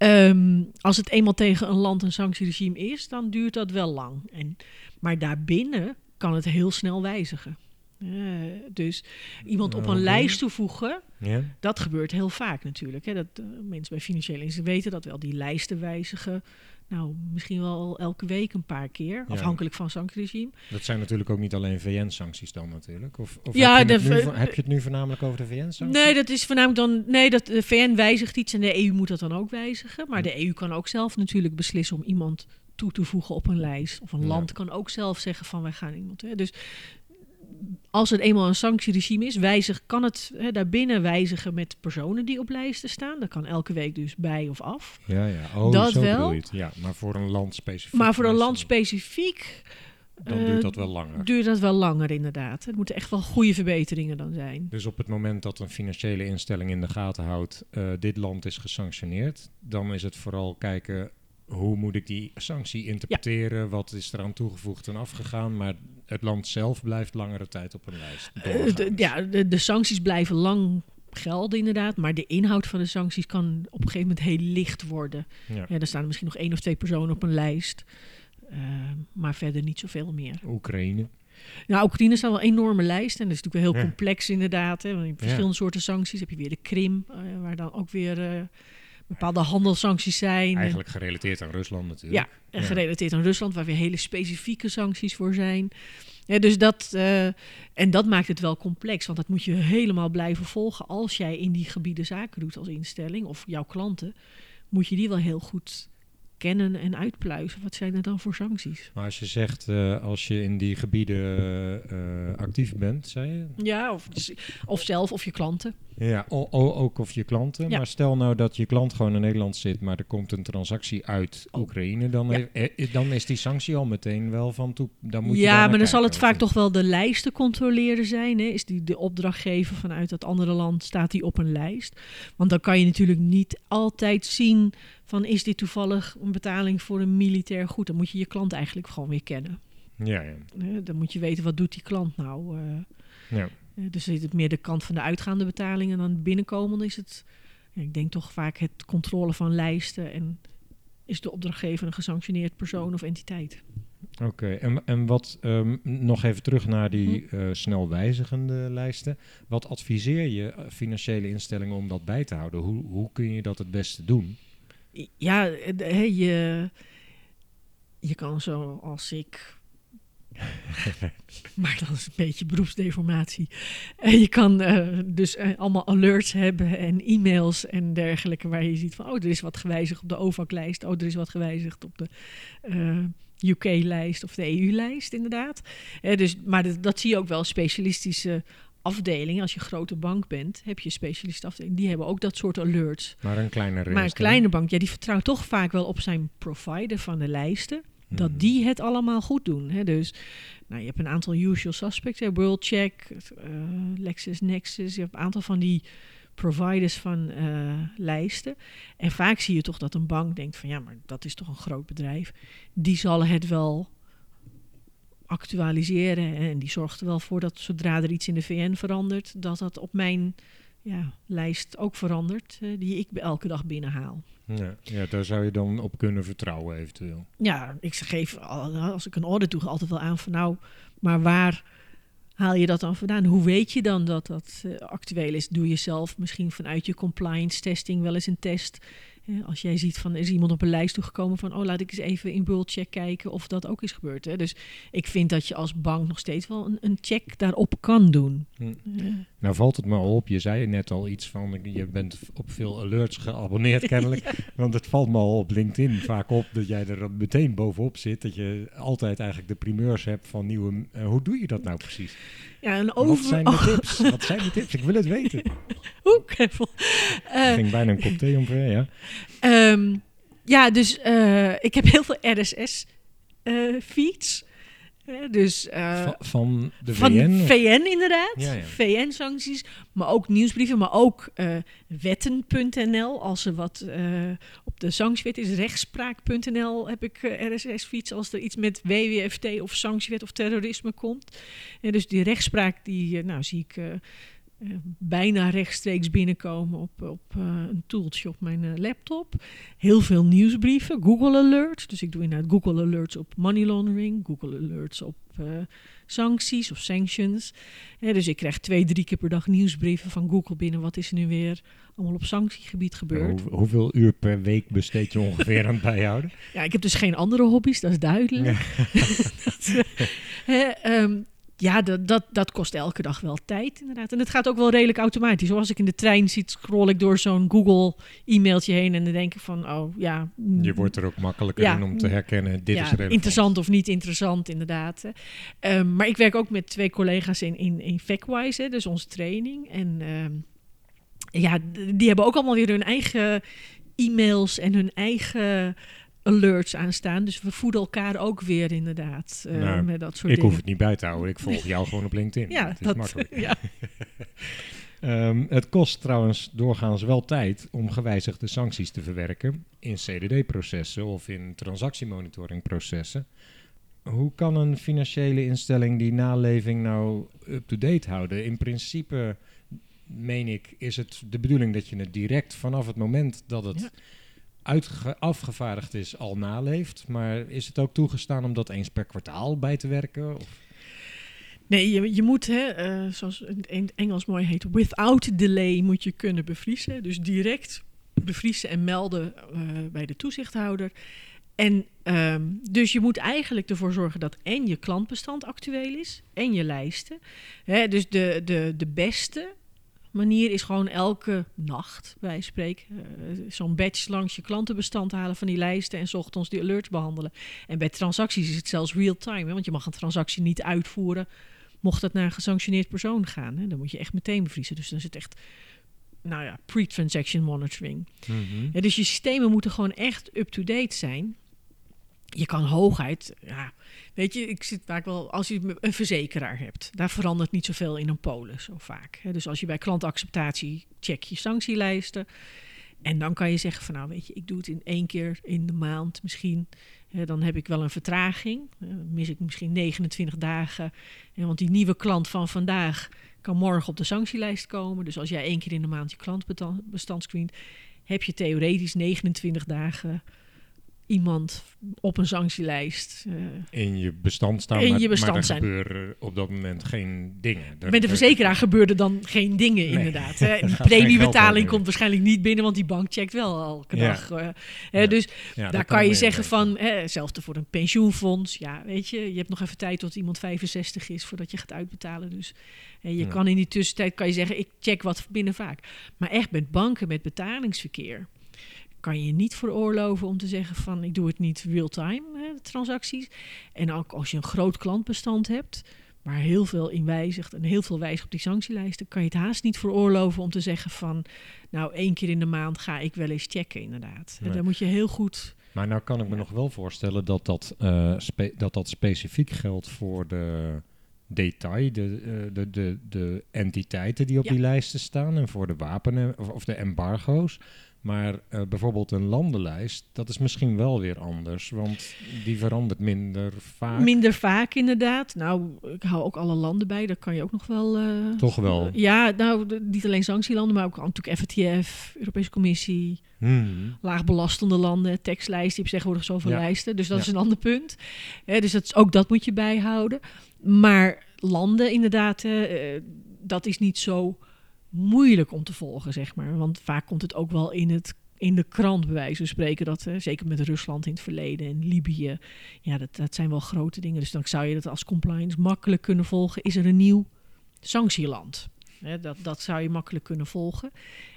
Ehm, als het eenmaal tegen een land een sanctieregime is, dan duurt dat wel lang. En, maar daarbinnen kan het heel snel wijzigen. Eh, dus iemand op een lijst toevoegen, dat gebeurt heel vaak natuurlijk. Hè. Dat, eh, mensen bij financiële instellingen weten dat wel. Die lijsten wijzigen. Nou, misschien wel elke week een paar keer. Ja. Afhankelijk van sanctieregime. Dat zijn natuurlijk ook niet alleen VN-sancties dan natuurlijk. Of, of Ja, heb, je het de nu, v- vo- heb je het nu voornamelijk over de VN-sancties? Nee, dat is voornamelijk dan. Nee, dat de VN wijzigt iets en de EU moet dat dan ook wijzigen. Maar de EU kan ook zelf natuurlijk beslissen om iemand toe te voegen op een lijst. Of een land kan ook zelf zeggen van wij gaan iemand. Hè. Dus als het eenmaal een sanctieregime is, wijzig, kan het hè, daarbinnen wijzigen met personen die op lijsten staan. Dat kan elke week dus bij of af. Ja, ja. Oh, Dat zo wel. het. Ja, maar voor een land specifiek. Maar voor een land specifiek Dan eh, duurt dat wel langer. duurt dat wel langer inderdaad. Het moeten echt wel goede verbeteringen dan zijn. Dus op het moment dat een financiële instelling in de gaten houdt, eh, dit land is gesanctioneerd, dan is het vooral kijken hoe moet ik die sanctie interpreteren, wat is eraan toegevoegd en afgegaan, maar het land zelf blijft langere tijd op een lijst. Eh, de, ja, de, de sancties blijven lang gelden inderdaad, maar de inhoud van de sancties kan op een gegeven moment heel licht worden. Ja. Ja, er staan misschien nog één of twee personen op een lijst, eh, maar verder niet zoveel meer. Oekraïne. Nou, Oekraïne staat wel een enorme lijst en dat is natuurlijk wel heel Ja. complex inderdaad. Hè, want je hebt Ja. verschillende soorten sancties. Heb je weer de Krim, eh, waar dan ook weer bepaalde handelssancties zijn. Eigenlijk gerelateerd aan Rusland natuurlijk. Ja, en gerelateerd aan Rusland, waar weer hele specifieke sancties voor zijn. Ja, dus dat, eh, en dat maakt het wel complex, want dat moet je helemaal blijven volgen. Als jij in die gebieden zaken doet als instelling of jouw klanten, moet je die wel heel goed kennen en uitpluizen. Wat zijn er dan voor sancties? Maar als je zegt, eh, als je in die gebieden eh, actief bent, zei je? Ja, of, of zelf of je klanten. Ja, o- o- ook of je klanten. Ja. Maar stel nou dat je klant gewoon in Nederland zit, maar er komt een transactie uit Oh. Oekraïne, dan, Ja. heeft- eh, dan is die sanctie al meteen wel van toe. Dan moet je ja, maar dan zal het vaak toch wel de lijsten controleren zijn. Hè? Is die de opdrachtgever vanuit dat andere land, staat die op een lijst? Want dan kan je natuurlijk niet altijd zien van is dit toevallig een betaling voor een militair goed. Dan moet je je klant eigenlijk gewoon weer kennen. Ja, ja. Dan moet je weten wat doet die klant nou. eh. ja. Eh, Dus is het meer de kant van de uitgaande betalingen dan binnenkomende is het, ik denk toch vaak het controle van lijsten en is de opdrachtgever een gesanctioneerd persoon of entiteit. Oké, en, en wat, ehm, nog even terug naar die Hm. eh, snel wijzigende lijsten. Wat adviseer je financiële instellingen om dat bij te houden? Hoe, hoe kun je dat het beste doen? Ja, je, je kan zo als ik. maar dat is een beetje beroepsdeformatie. Eh, je kan eh, dus eh, allemaal alerts hebben en e-mails en dergelijke. Waar je ziet van: oh, er is wat gewijzigd op de OVAC-lijst. Oh, er is wat gewijzigd op de UK-lijst of de EU-lijst, inderdaad. Dus, maar dat, dat zie je ook wel specialistische afdelingen. Als je grote bank bent, heb je specialistische afdelingen. Die hebben ook dat soort alerts. Maar een kleinere Maar een kleine bank, ja, die vertrouwt toch vaak wel op zijn provider van de lijsten. Dat Hmm. die het allemaal goed doen. Hè? Dus nou, je hebt een aantal usual suspects. Hè? WorldCheck, eh, LexisNexis. Je hebt een aantal van die providers van eh, lijsten. En vaak zie je toch dat een bank denkt van... ja, maar dat is toch een groot bedrijf. Die zal het wel actualiseren. En die zorgt er wel voor dat zodra er iets in de VN verandert... dat dat op mijn ja, lijst ook verandert. eh, die ik elke dag binnenhaal. Ja, ja, daar zou je dan op kunnen vertrouwen eventueel. Ja, ik geef al- als ik een audit doe altijd wel aan van nou, maar waar haal je dat dan vandaan? Hoe weet je dan dat dat eh, actueel is? Doe je zelf misschien vanuit je compliance testing wel eens een test? Als jij ziet van is iemand op een lijst toegekomen van oh laat ik eens even in Worldcheck kijken of dat ook is gebeurd. Hè? Dus ik vind dat je als bank nog steeds wel een, een check daarop kan doen. Hm. Nou valt het me al op, je zei net al iets van, je bent op veel alerts geabonneerd kennelijk. Want het valt me al op LinkedIn vaak op dat jij er meteen bovenop zit. Dat je altijd eigenlijk de primeurs hebt van nieuwe... eh, hoe doe je dat nou precies? Ja, een Wat over... zijn de tips? Wat zijn de tips? Ik wil het weten. Oeh, Kevel. Er Eh, ging bijna een kop thee omver, ja. Ehm, ja, dus eh, ik heb heel veel RSS-feeds. Dus eh, Va- van de van VN? VN inderdaad. Ja, ja. VN-sancties, maar ook nieuwsbrieven, maar ook eh, wetten.nl. Als er wat eh, op de sanctiewet is, rechtspraak.nl heb ik RSS-feeds als er iets met WWFT of sanctiewet of terrorisme komt. En dus die rechtspraak, die nou, zie ik bijna rechtstreeks binnenkomen op, op eh, een toeltje op mijn eh, laptop. Heel veel nieuwsbrieven, Google Alerts. Dus ik doe inderdaad Google Alerts op money laundering, Google Alerts op eh, sancties of sanctions. Dus ik krijg twee, drie keer per dag nieuwsbrieven van Google binnen. Wat is er nu weer allemaal op sanctiegebied gebeurd? Hoe- hoeveel uur per week besteed je ongeveer aan het bijhouden? Ja, ik heb dus geen andere hobby's, dat is duidelijk. Dat, hè, ehm, ja, dat, dat, dat kost elke dag wel tijd, inderdaad. En het gaat ook wel redelijk automatisch. Zoals ik in de trein zit, scroll ik door zo'n Google-e-mailtje heen... en dan denk ik van, oh ja... mm, Je wordt er ook makkelijker Ja. in om te herkennen, dit ja, is relevant. interessant of niet interessant, inderdaad. Ehm, maar ik werk ook met twee collega's in, in, in FactWise, hè, dus onze training. En ehm, ja, die hebben ook allemaal weer hun eigen e-mails en hun eigen alerts aanstaan. Dus we voeden elkaar ook weer inderdaad eh, Nou, met dat soort Ik dingen. hoef het niet bij te houden, ik volg jou gewoon op LinkedIn. ja, het is dat, makkelijk. ja, Ehm, het kost trouwens doorgaans wel tijd om gewijzigde sancties te verwerken in CDD-processen of in transactiemonitoringprocessen. Hoe kan een financiële instelling die naleving nou up-to-date houden? In principe, meen ik, is het de bedoeling dat je het direct vanaf het moment dat het Ja. Afgevaardigd is al naleeft. Maar is het ook toegestaan om dat eens per kwartaal bij te werken? Of? Nee, je, je moet, hè, eh, zoals het in Engels mooi heet, without delay moet je kunnen bevriezen. Dus direct bevriezen en melden eh, bij de toezichthouder. En ehm, dus je moet eigenlijk ervoor zorgen dat en je klantbestand actueel is en je lijsten. Hè, dus de, de, de beste manier is gewoon elke nacht, wij spreken, eh, zo'n badge langs je klantenbestand halen van die lijsten en ochtends die alerts behandelen. En bij transacties is het zelfs real-time, want je mag een transactie niet uitvoeren mocht het naar een gesanctioneerd persoon gaan. Hè, dan moet je echt meteen bevriezen. Dus dan is het echt nou ja, pre-transaction monitoring. Mhm. Ja, dus je systemen moeten gewoon echt up-to-date zijn. Je kan hooguit, ja, weet je, ik zit vaak wel, als je een verzekeraar hebt, daar verandert niet zoveel in een polis zo vaak. Dus als je bij klantacceptatie check je sanctielijsten. En dan kan je zeggen van nou weet je, ik doe het in één keer in de maand misschien. Dan heb ik wel een vertraging. Mis ik misschien 29 dagen. Want die nieuwe klant van vandaag kan morgen op de sanctielijst komen. Dus als jij één keer in de maand je klantbestand screent, heb je theoretisch 29 dagen iemand op een sanctielijst. eh, In je bestand staan, In maar, je bestand maar er zijn. gebeuren op dat moment geen dingen. Er- Met de er- verzekeraar gebeurden dan geen dingen, Nee. inderdaad. Hè. Die premiebetaling komt waarschijnlijk niet binnen, want die bank checkt wel elke Ja. dag. eh. Hè, Ja. Dus Ja, daar kan je zeggen van, hè, hetzelfde voor een pensioenfonds. Ja, weet je, je hebt nog even tijd tot iemand 65 is voordat je gaat uitbetalen. Dus je kan in die tussentijd, kan je zeggen, ik check wat binnen vaak. Maar echt met banken, met betalingsverkeer, kan je niet veroorloven om te zeggen van, ik doe het niet real-time, transacties. En ook als je een groot klantbestand hebt, waar heel veel in wijzigt en heel veel wijzigt op die sanctielijsten, kan je het haast niet veroorloven om te zeggen van, nou één keer in de maand ga ik wel eens checken inderdaad. En. Daar moet je heel goed Maar nou kan ik me Ja. nog wel voorstellen dat dat, spe- dat dat specifiek geldt voor de detail, de, eh, de, de, de entiteiten die op Ja. die lijsten staan en voor de wapenen of de embargo's. Maar eh, bijvoorbeeld een landenlijst, dat is misschien wel weer anders, want die verandert minder vaak. Minder vaak inderdaad. Nou, ik hou ook alle landen bij. Daar kan je ook nog wel... eh, Toch wel. Ja, nou, de- niet alleen sanctielanden, maar ook natuurlijk FATF, Europese Commissie, Hmm. laagbelastende landen, tekstlijsten. Je hebt tegenwoordig zoveel Ja. lijsten, dus dat Ja. is een ander punt. Hè, dus dat is, ook dat moet je bijhouden. Maar landen inderdaad, eh, dat is niet zo moeilijk om te volgen, zeg maar. Want vaak komt het ook wel in het in de krant bij wijze van spreken dat, eh, zeker met Rusland in het verleden en Libië, ja, dat, dat zijn wel grote dingen. Dus dan zou je dat als compliance makkelijk kunnen volgen. Is er een nieuw sanctieland? Hè, dat, dat zou je makkelijk kunnen volgen.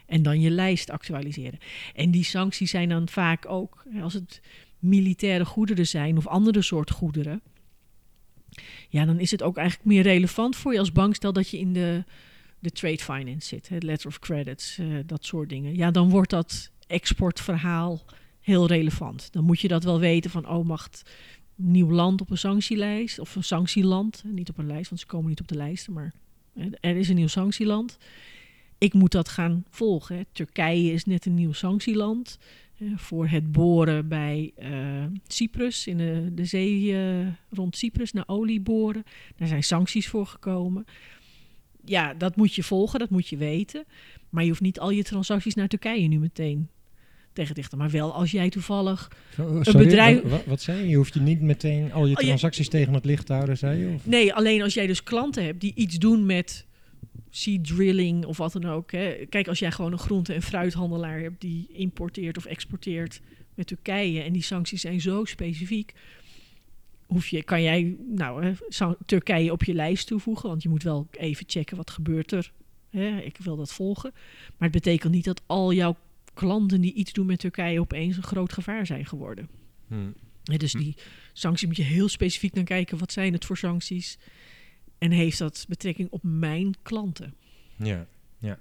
En dan je lijst actualiseren. En die sancties zijn dan vaak ook, als het militaire goederen zijn of andere soort goederen, ja, dan is het ook eigenlijk meer relevant voor je als bank. Stel dat je in de, de trade finance zit, hè, letter of credits, eh, dat soort dingen. Ja, dan wordt dat exportverhaal heel relevant. Dan moet je dat wel weten van, oh, mag het nieuw land op een sanctielijst of een sanctieland, niet op een lijst, want ze komen niet op de lijsten, maar er is een nieuw sanctieland. Ik moet dat gaan volgen. Hè. Turkije is net een nieuw sanctieland eh, voor het boren bij eh, Cyprus, in de, de zee eh, rond Cyprus, naar olie boren. Daar zijn sancties voor gekomen. Ja, dat moet je volgen, dat moet je weten. Maar je hoeft niet al je transacties naar Turkije nu meteen tegen te dichten. Maar wel als jij toevallig sorry, bedrijf- Wat, wat, zei je? Je hoeft je niet meteen al je Oh, transacties tegen het licht te houden, zei je? Of? Nee, alleen als jij dus klanten hebt die iets doen met seed drilling of wat dan ook. Hè. Kijk, als jij gewoon een groente- en fruithandelaar hebt die importeert of exporteert met Turkije en die sancties zijn zo specifiek, hoef je, kan jij nou, Turkije op je lijst toevoegen, want je moet wel even checken wat gebeurt er. Hè. Ik wil dat volgen. Maar het betekent niet dat al jouw klanten die iets doen met Turkije opeens een groot gevaar zijn geworden. Hmm. Dus Hm. die sancties moet je heel specifiek naar kijken. Wat zijn het voor sancties? En heeft dat betrekking op mijn klanten? Ja, ja.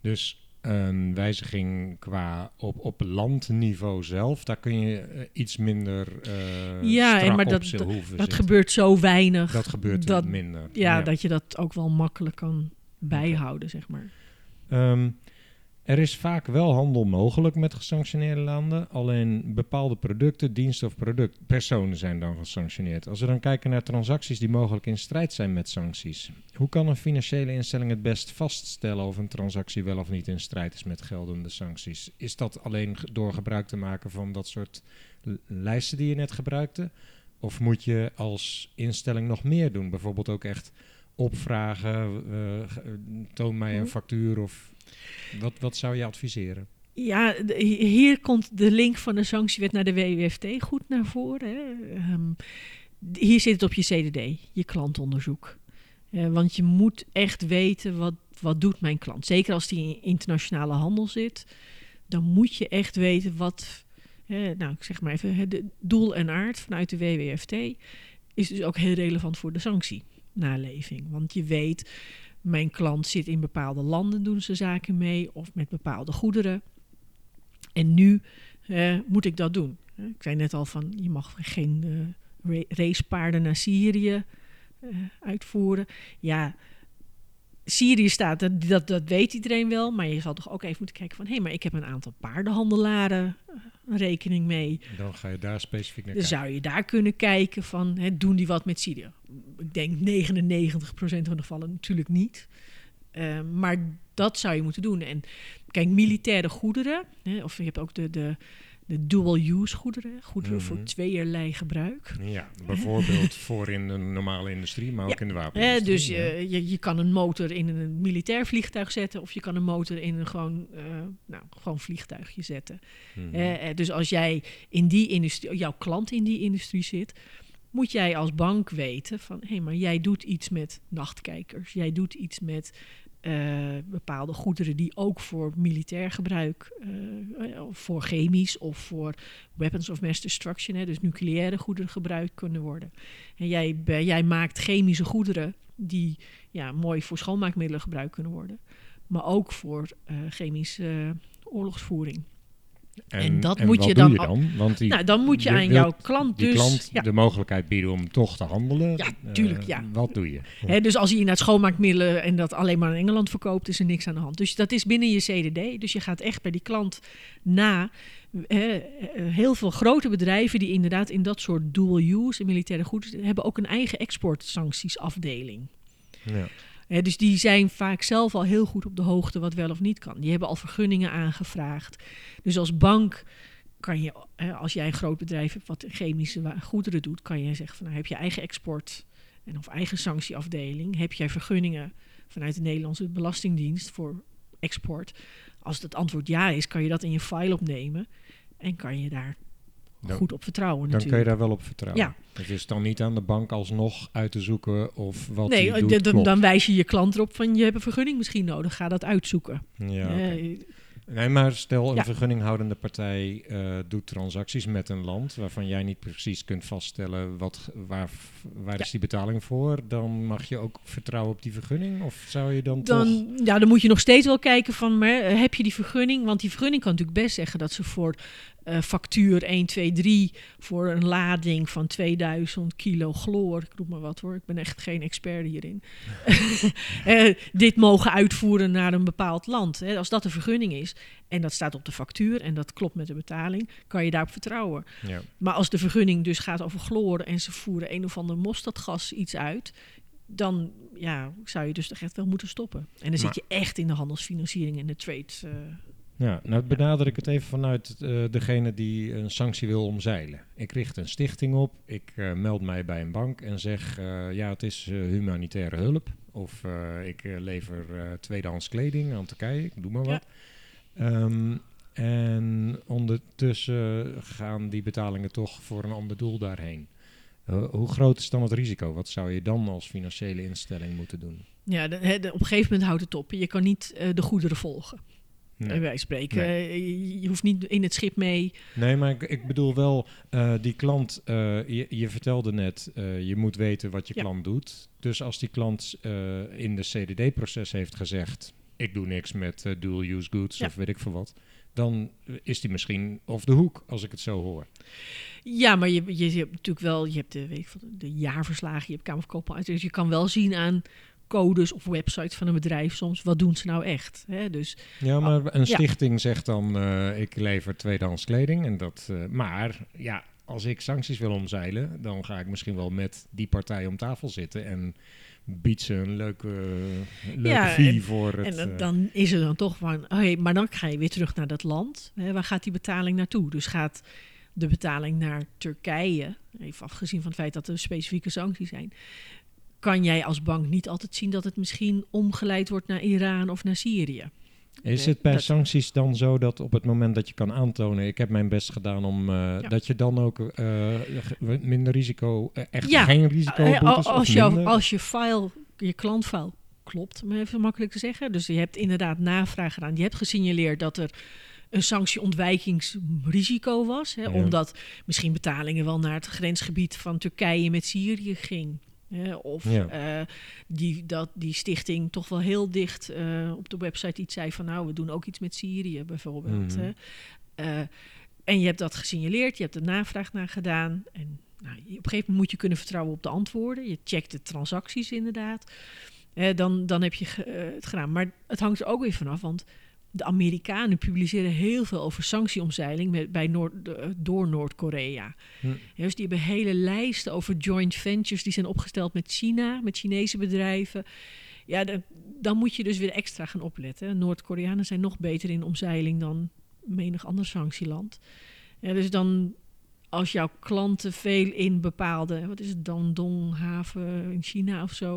Dus een wijziging qua op, op landniveau zelf, daar kun je eh, iets minder eh Ja, en maar dat- Dat zitten. gebeurt zo weinig. Dat gebeurt dat- minder. ja, dat je dat ook wel makkelijk kan bijhouden, zeg maar. Ehm, er is vaak wel handel mogelijk met gesanctioneerde landen. Alleen bepaalde producten, diensten of product, personen zijn dan gesanctioneerd. Als we dan kijken naar transacties die mogelijk in strijd zijn met sancties. Hoe kan een financiële instelling het best vaststellen of een transactie wel of niet in strijd is met geldende sancties? Is dat alleen door gebruik te maken van dat soort lijsten die je net gebruikte? Of moet je als instelling nog meer doen? Bijvoorbeeld ook echt opvragen, ge- eh, toon mij een Mhm. factuur of wat, wat zou je adviseren? Ja, hier komt de link van de sanctiewet naar de WWFT goed naar voren. Hè. Ehm, hier zit het op je CDD, je klantonderzoek. Eh, want je moet echt weten wat, wat doet mijn klant. Zeker als die in internationale handel zit, dan moet je echt weten wat, nou ik zeg maar even, de doel en aard vanuit de WWFT is dus ook heel relevant voor de sanctienaleving. Want je weet mijn klant zit in bepaalde landen, doen ze zaken mee, of met bepaalde goederen. En nu eh, moet ik dat doen. Ik zei net al van, je mag geen uh, racepaarden naar Syrië uh, uitvoeren. Ja, Syrië staat, dat, dat, dat, weet iedereen wel. Maar je zal toch ook even moeten kijken van... hé, hey, maar ik heb een aantal paardenhandelaren rekening mee. Dan ga je daar specifiek naar Dan kijken. zou je daar kunnen kijken van... Hè, doen die wat met Syrië? Ik denk 99% van de gevallen natuurlijk niet. Uh, maar dat zou je moeten doen. En kijk, militaire goederen... Hè, of je hebt ook de... de de dual-use goederen, goederen mm -hmm. voor tweeërlei gebruik. Ja, bijvoorbeeld voor in de normale industrie, maar ook in de wapenindustrie. dus je, je, je, kan een motor in een militair vliegtuig zetten of je kan een motor in een gewoon, uh, nou, gewoon vliegtuigje zetten. Mm -hmm. uh, dus als jij in die industrie, jouw klant in die industrie zit, moet jij als bank weten van, hé, hey, maar jij doet iets met nachtkijkers, jij doet iets met uh, bepaalde goederen die ook voor militair gebruik, uh, voor chemisch of voor weapons of mass destruction, hè, dus nucleaire goederen gebruikt kunnen worden. En jij, jij maakt chemische goederen die ja, mooi voor schoonmaakmiddelen gebruikt kunnen worden, maar ook voor uh, chemische oorlogsvoering. En, en, dat en moet wat je doe dan, je dan? Want die, nou, dan moet je, je aan jouw klant dus... klant ja. de mogelijkheid bieden om toch te handelen. Ja, tuurlijk, Eh, ja. Wat doe je? Hè, dus als je inderdaad schoonmaakmiddelen en dat alleen maar in Engeland verkoopt, is er niks aan de hand. Dus dat is binnen je CDD. Dus je gaat echt bij die klant na. Hè, heel veel grote bedrijven die inderdaad in dat soort dual-use en militaire goederen hebben ook een eigen exportsanctiesafdeling. Ja. Dus die zijn vaak zelf al heel goed op de hoogte wat wel of niet kan. Die hebben al vergunningen aangevraagd. Dus als bank kan je, als jij een groot bedrijf hebt wat chemische goederen doet, kan je zeggen van nou heb je eigen export en of eigen sanctieafdeling, heb jij vergunningen vanuit de Nederlandse Belastingdienst voor export. Als het antwoord ja is, kan je dat in je file opnemen en kan je daar Dan- goed op vertrouwen Dan kun je natuurlijk. daar wel op vertrouwen. Ja. Het is dan niet aan de bank alsnog uit te zoeken of wat Nee, d- doet d- klopt. dan wijs je je klant erop van je hebt een vergunning misschien nodig, ga dat uitzoeken. Ja. Eh, Nee, maar stel een Ja. vergunninghoudende partij eh, doet transacties met een land waarvan jij niet precies kunt vaststellen wat, waar, waar Ja. is die betaling voor, dan mag je ook vertrouwen op die vergunning? Of zou je dan, toch... dan, ja, dan moet je nog steeds wel kijken van, maar eh, heb je die vergunning? Want die vergunning kan natuurlijk best zeggen dat ze voor eh, factuur 1, 2, 3 voor een lading van 2000 kilo chloor, ik roep maar wat hoor, ik ben echt geen expert hierin, eh, dit mogen uitvoeren naar een bepaald land. Hè. Als dat de vergunning is en dat staat op de factuur en dat klopt met de betaling, kan je daarop vertrouwen. Ja. Maar als de vergunning dus gaat over chloor en ze voeren een of ander mosterdgas iets uit, dan ja, zou je dus echt wel moeten stoppen. En dan zit je echt in de handelsfinanciering en de trade. eh, Ja, nou benader ik het even vanuit eh, degene die een sanctie wil omzeilen. Ik richt een stichting op, ik eh, meld mij bij een bank en zeg, eh, ja, het is humanitaire hulp. Of ik lever eh, tweedehands kleding aan Turkije, ik doe maar Ja. wat. Ehm, en ondertussen gaan die betalingen toch voor een ander doel daarheen. Hoe groot is dan het risico? Wat zou je dan als financiële instelling moeten doen? ja, de, hè, de- op een gegeven moment houdt het op. Je kan niet de goederen volgen. Nee. Wijze van spreken. Eh, je, hoeft niet in het schip mee. Nee, maar ik, ik bedoel wel, eh, die klant, eh, je, je vertelde net, eh, je moet weten wat je Ja. klant doet. Dus als die klant eh, in de CDD-proces heeft gezegd, ik doe niks met eh, dual-use goods Ja. of weet ik veel wat, dan is die misschien off de hoek, als ik het zo hoor. Ja, maar je, je, hebt natuurlijk wel, je hebt de, weet ik de jaarverslagen, je hebt Kamer van Koophandel. Dus je kan wel zien aan codes of websites van een bedrijf soms, wat doen ze nou echt? Hè? Dus Ja, maar een ja. stichting zegt dan, eh, ik lever tweedehands kleding. En dat, eh, maar ja, als ik sancties wil omzeilen, dan ga ik misschien wel met die partij om tafel zitten en bied ze een leuke, leuke Ja, fee en- voor het... En dan, eh, dan is er dan toch van, hey, maar dan ga je weer terug naar dat land. Hè, waar gaat die betaling naartoe? Dus gaat de betaling naar Turkije, even afgezien van het feit dat er specifieke sancties zijn, kan jij als bank niet altijd zien dat het misschien omgeleid wordt naar Iran of naar Syrië. Is het bij dat- sancties dan zo dat op het moment dat je kan aantonen, ik heb mijn best gedaan om, eh, dat je dan ook eh, minder risico, eh, echt Ja, geen risico boetes als, jou, als je file, je klantfile klopt, om even makkelijk te zeggen. Dus je hebt inderdaad navraag gedaan. Je hebt gesignaleerd dat er een sanctieontwijkingsrisico was. Hè, Ja. Omdat misschien betalingen wel naar het grensgebied van Turkije met Syrië ging. Hè, of Ja. eh, die, dat die stichting toch wel heel dicht eh, op de website iets zei van nou, we doen ook iets met Syrië bijvoorbeeld. Mhm. hè. Eh, en je hebt dat gesignaleerd, je hebt er navraag naar gedaan. En nou, op een gegeven moment moet je kunnen vertrouwen op de antwoorden. Je checkt de transacties inderdaad. Dan, dan heb je het gedaan. Maar het hangt er ook weer vanaf, want de Amerikanen publiceren heel veel over sanctieomzeiling met, bij Noord, de- door Noord-Korea. Hm. Ja, dus die hebben hele lijsten over joint ventures die zijn opgesteld met China, met Chinese bedrijven. Ja, dan, dan moet je dus weer extra gaan opletten. Noord-Koreanen zijn nog beter in omzeiling dan menig ander sanctieland. Ja, dus dan, als jouw klanten veel in bepaalde, wat is het, Dandong haven in China of zo,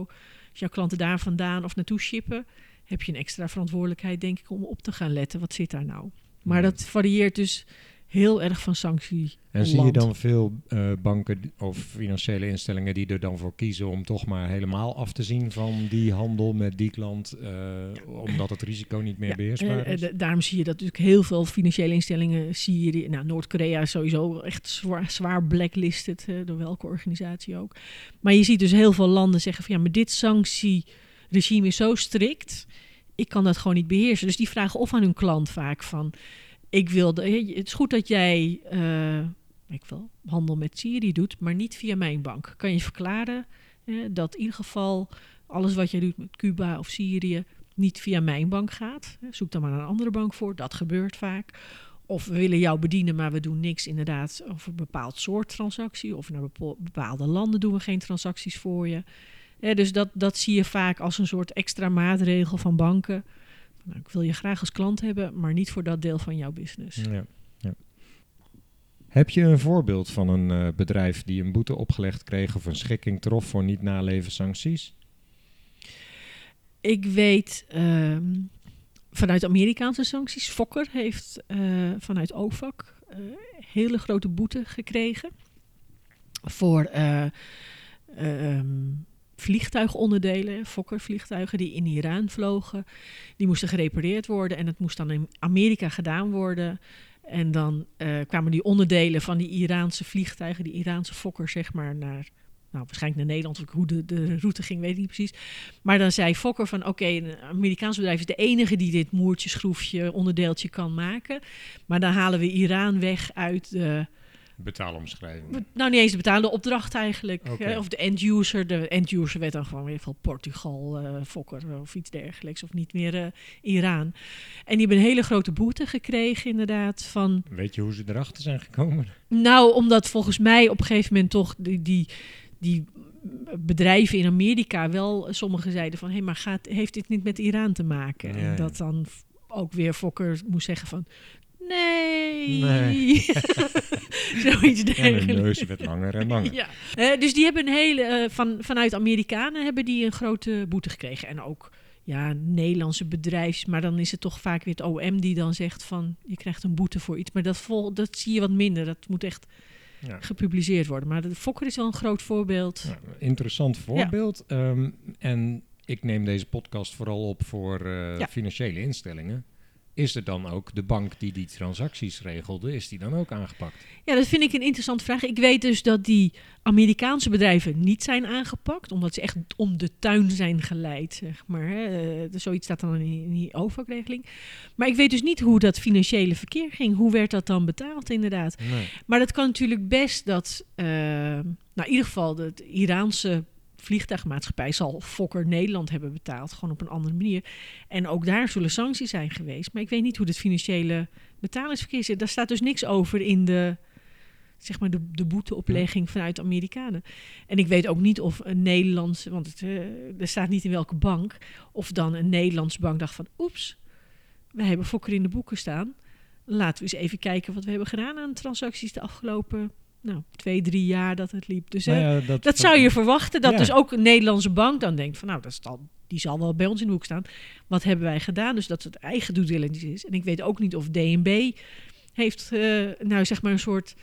als jouw klanten daar vandaan of naartoe shippen, heb je een extra verantwoordelijkheid, denk ik, om op te gaan letten. Wat zit daar nou? Maar Ja. dat varieert dus heel erg van sanctie. En zie je dan veel eh, banken of financiële instellingen die er dan voor kiezen om toch maar helemaal af te zien van die handel met die klant, eh, omdat het risico niet meer Ja, beheersbaar eh, is? da- daarom zie je dat natuurlijk heel veel financiële instellingen, Syrië, nou, Noord-Korea is sowieso echt zwaar, zwaar blacklisted, door welke organisatie ook. Maar je ziet dus heel veel landen zeggen van ja, maar dit sanctieregime is zo strikt, ik kan dat gewoon niet beheersen. Dus die vragen of aan hun klant vaak van, ik wil, het is goed dat jij, eh, ik wil, handel met Syrië doet, maar niet via mijn bank. Kan je verklaren dat in ieder geval alles wat jij doet met Cuba of Syrië niet via mijn bank gaat. Zoek dan maar een andere bank voor. Dat gebeurt vaak. Of we willen jou bedienen, maar we doen niks inderdaad over een bepaald soort transactie. Of naar bepaalde landen doen we geen transacties voor je. Dus dat, dat zie je vaak als een soort extra maatregel van banken. Nou, ik wil je graag als klant hebben, maar niet voor dat deel van jouw business. Ja, ja. Heb je een voorbeeld van een eh, bedrijf die een boete opgelegd kreeg of een schikking trof voor niet naleven sancties? Ik weet ehm, vanuit Amerikaanse sancties, Fokker heeft eh, vanuit OFAC eh, hele grote boete gekregen voor eh, ehm, vliegtuigonderdelen, Fokker vliegtuigen die in Iran vlogen. Die moesten gerepareerd worden en het moest dan in Amerika gedaan worden. En dan eh, kwamen die onderdelen van die Iraanse vliegtuigen, die Iraanse Fokker, zeg maar, naar, nou, waarschijnlijk naar Nederland. Hoe de, de route ging, weet ik niet precies. Maar dan zei Fokker van, oké, een Amerikaans bedrijf is de enige die dit moertje, schroefje, onderdeeltje kan maken. Maar dan halen we Iran weg uit de, Betaalomschrijving. nou niet eens de betaalde opdracht eigenlijk. Hè, Of de end user. De end user werd dan gewoon weer van Portugal, eh, Fokker of iets dergelijks. Of niet meer eh, Iran. En die hebben een hele grote boete gekregen inderdaad van... Weet je hoe ze erachter zijn gekomen? Nou, omdat volgens mij op een gegeven moment toch die, die, die bedrijven in Amerika wel, sommigen zeiden van, hé, maar gaat, heeft dit niet met Iran te maken? Ja, en dat dan ook weer Fokker moest zeggen van, nee. Nee. Zoiets En hun dergelijks. neus werd langer en langer. Ja. Dus die hebben een hele, eh, van, vanuit Amerikanen hebben die een grote boete gekregen. En ook ja, Nederlandse bedrijfs, maar dan is het toch vaak weer het OM die dan zegt van je krijgt een boete voor iets. Maar dat, vol, dat zie je wat minder. Dat moet echt Ja. gepubliceerd worden. Maar de Fokker is wel een groot voorbeeld. Ja, interessant voorbeeld. Ehm, en ik neem deze podcast vooral op voor eh, financiële instellingen. Is er dan ook de bank die die transacties regelde, is die dan ook aangepakt? Ja, dat vind ik een interessante vraag. Ik weet dus dat die Amerikaanse bedrijven niet zijn aangepakt, omdat ze echt om de tuin zijn geleid, zeg maar. Hè. Eh, zoiets staat dan in die, in die OFAC-regeling. Maar ik weet dus niet hoe dat financiële verkeer ging. Hoe werd dat dan betaald, inderdaad? Nee. Maar dat kan natuurlijk best dat, eh, nou in ieder geval de Iraanse vliegtuigmaatschappij zal Fokker Nederland hebben betaald, gewoon op een andere manier. En ook daar zullen sancties zijn geweest. Maar ik weet niet hoe het financiële betalingsverkeer zit. Daar staat dus niks over in de, zeg maar, de, de boeteoplegging vanuit de Amerikanen. En ik weet ook niet of een Nederlandse, want het, eh, er staat niet in welke bank, of dan een Nederlandse bank dacht van, oeps, wij hebben Fokker in de boeken staan. Laten we eens even kijken wat we hebben gedaan aan transacties de afgelopen nou, twee, drie jaar dat het liep. Dus Nou eh, ja, dat, dat zou je verwachten. Dat Ja. dus ook een Nederlandse bank dan denkt van nou, dat is al, die zal wel bij ons in de hoek staan. Wat hebben wij gedaan? Dus dat het eigen due diligence is. En ik weet ook niet of DNB heeft eh, nou zeg maar een soort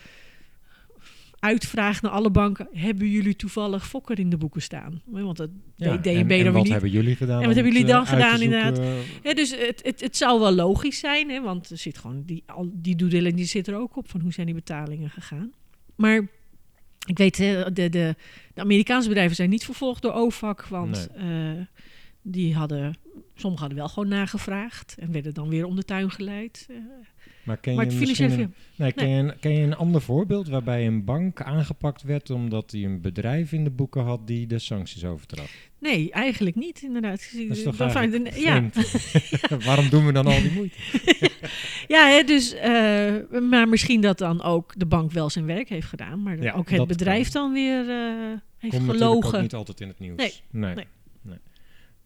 uitvraag naar alle banken. Hebben jullie toevallig Fokker in de boeken staan? Want dat ja, deed DNB en, dan en wat niet. hebben jullie gedaan? En wat hebben jullie dan eh, gedaan? Ja, dus het, het, het zou wel logisch zijn, hè, want er zit gewoon die, al, die due diligence zit er ook op van hoe zijn die betalingen gegaan. Maar Ik weet, hè, de, de, de Amerikaanse bedrijven zijn niet vervolgd door OFAC, want eh, die hadden, sommigen hadden wel gewoon nagevraagd en werden dan weer om de tuin geleid. Eh, Maar ken maar je, misschien een, nee, ken, nee. Je een, ken je een ander voorbeeld waarbij een bank aangepakt werd omdat hij een bedrijf in de boeken had die de sancties overtrad? Nee, eigenlijk niet, inderdaad. Dat is toch Dan eigenlijk vind- ja? Waarom doen we dan al die moeite? ja hè, dus, eh, maar misschien dat dan ook de bank wel zijn werk heeft gedaan, maar Ja, ook het bedrijf kan. dan weer eh, heeft Komt gelogen. niet altijd in het nieuws. Nee, nee. nee. nee.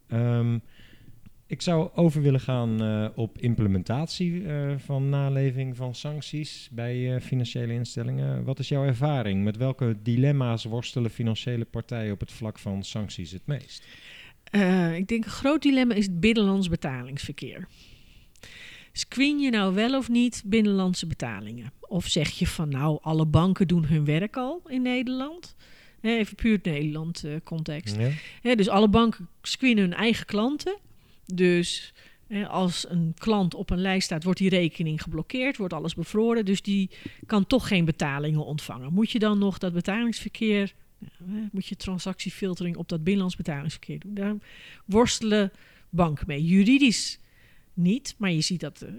Ehm, ik zou over willen gaan eh, op implementatie eh, van naleving van sancties bij eh, financiële instellingen. Wat is jouw ervaring? Met welke dilemma's worstelen financiële partijen op het vlak van sancties het meest? Ik denk een groot dilemma is het binnenlands betalingsverkeer. Screen je nou wel of niet binnenlandse betalingen? Of zeg je van nou, alle banken doen hun werk al in Nederland? Even puur het Nederland context. Ja? Dus alle banken screenen hun eigen klanten. Dus hè, als een klant op een lijst staat, wordt die rekening geblokkeerd, wordt alles bevroren. Dus die kan toch geen betalingen ontvangen. Moet je dan nog dat betalingsverkeer, hè, moet je transactiefiltering op dat binnenlands betalingsverkeer doen? Daar worstelen banken mee. Juridisch niet, maar je ziet dat eh,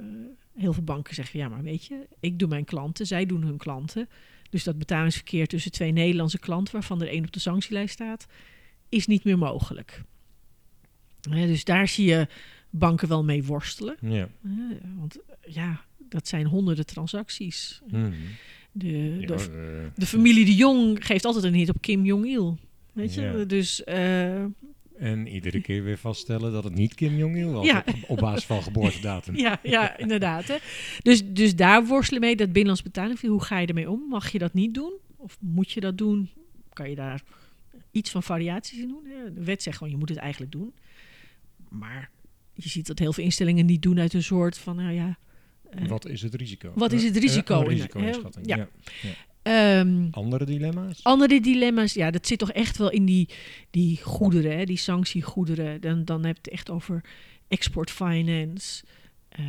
heel veel banken zeggen: ja, maar weet je, ik doe mijn klanten, zij doen hun klanten. Dus dat betalingsverkeer tussen twee Nederlandse klanten, waarvan er één op de sanctielijst staat, is niet meer mogelijk. Dus daar zie je banken wel mee worstelen. Ja. Want ja, dat zijn honderden transacties. Mhm. De, de, eh, de familie de Jong geeft altijd een hit op Kim Jong-il. Weet je? Ja. Dus eh, en iedere keer weer vaststellen dat het niet Kim Jong-il was Ja. op, op basis van geboortedatum. ja, ja, inderdaad. Hè. Dus, dus daar worstelen mee, dat binnenlands betaling. Hoe ga je ermee om? Mag je dat niet doen? Of moet je dat doen? Kan je daar iets van variaties in doen? De wet zegt gewoon, je moet het eigenlijk doen. Maar je ziet dat heel veel instellingen niet doen uit een soort van, nou ja... eh, Wat is het risico? Wat is het Eh, risico een in- risico-inschatting, hè? ja. ehm, Andere dilemma's? Andere dilemma's, ja, dat zit toch echt wel in die, die goederen, hè, die sanctiegoederen. Dan, dan heb je het echt over export finance, eh,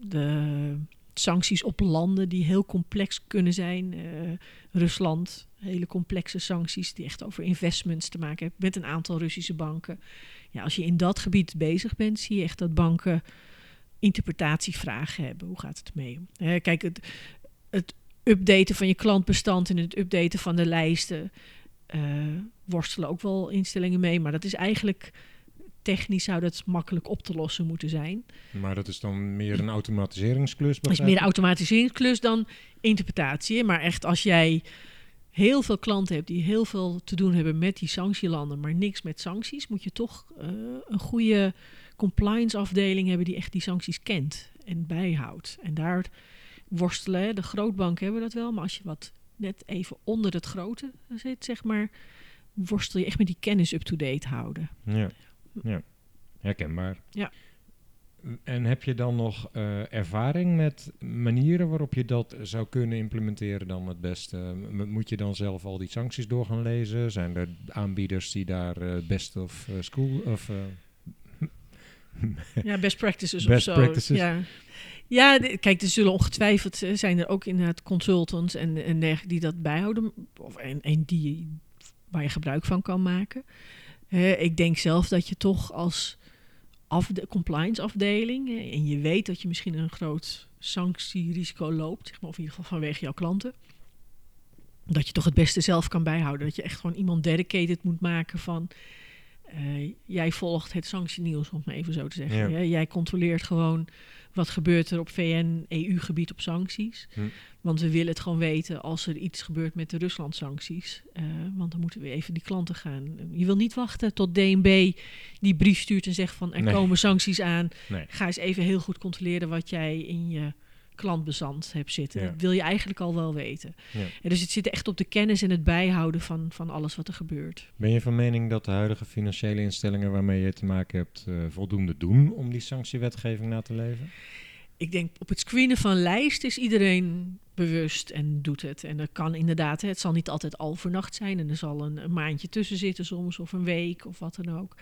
de sancties op landen die heel complex kunnen zijn. Eh, Rusland, hele complexe sancties die echt over investments te maken hebben met een aantal Russische banken. Ja, als je in dat gebied bezig bent, zie je echt dat banken interpretatievragen hebben. Hoe gaat het mee? Hè, kijk, het, het updaten van je klantbestand en het updaten van de lijsten eh, worstelen ook wel instellingen mee. Maar dat is eigenlijk technisch zou dat makkelijk op te lossen moeten zijn. Maar dat is dan meer een automatiseringsklus? Dat is meer een automatiseringsklus dan interpretatie. Maar echt als jij heel veel klanten hebt die heel veel te doen hebben met die sanctielanden, maar niks met sancties, moet je toch eh, een goede compliance afdeling hebben die echt die sancties kent en bijhoudt. En daar worstelen, de grootbanken hebben dat wel, maar als je wat net even onder het grote zit, zeg maar, worstel je echt met die kennis up-to-date houden. Ja, ja. herkenbaar. Ja. En heb je dan nog eh, ervaring met manieren waarop je dat zou kunnen implementeren dan het beste? M- Moet je dan zelf al die sancties door gaan lezen? Zijn er aanbieders die daar eh, best of eh, school of Ja, best practices Best of zo. practices. Ja, ja kijk, er zullen ongetwijfeld zijn er ook inderdaad consultants en, en dergelijke die dat bijhouden. Of, en, en die, waar je gebruik van kan maken. Ik denk zelf dat je toch als afde compliance afdeling... en je weet dat je misschien een groot sanctierisico loopt... Zeg maar, of in ieder geval vanwege jouw klanten... dat je toch het beste zelf kan bijhouden. Dat je echt gewoon iemand dedicated moet maken van... eh, jij volgt het sanctienieuws, om het even zo te zeggen. Ja. Jij controleert gewoon wat gebeurt er op VN-EU-gebied op sancties. Hm. Want we willen het gewoon weten als er iets gebeurt met de Rusland-sancties. Eh, want dan moeten we even die klanten gaan. Je wil niet wachten tot DNB die brief stuurt en zegt van er Nee. komen sancties aan. Nee. Ga eens even heel goed controleren wat jij in je klantbezand hebt zitten. Ja. Dat wil je eigenlijk al wel weten. Ja. En dus het zit echt op de kennis en het bijhouden van, van alles wat er gebeurt. Ben je van mening dat de huidige financiële instellingen waarmee je te maken hebt eh, voldoende doen om die sanctiewetgeving na te leven? Ik denk op het screenen van lijst is iedereen bewust en doet het. En dat kan inderdaad, het zal niet altijd al overnacht zijn. En er zal een, een maandje tussen zitten soms, of een week, of wat dan ook.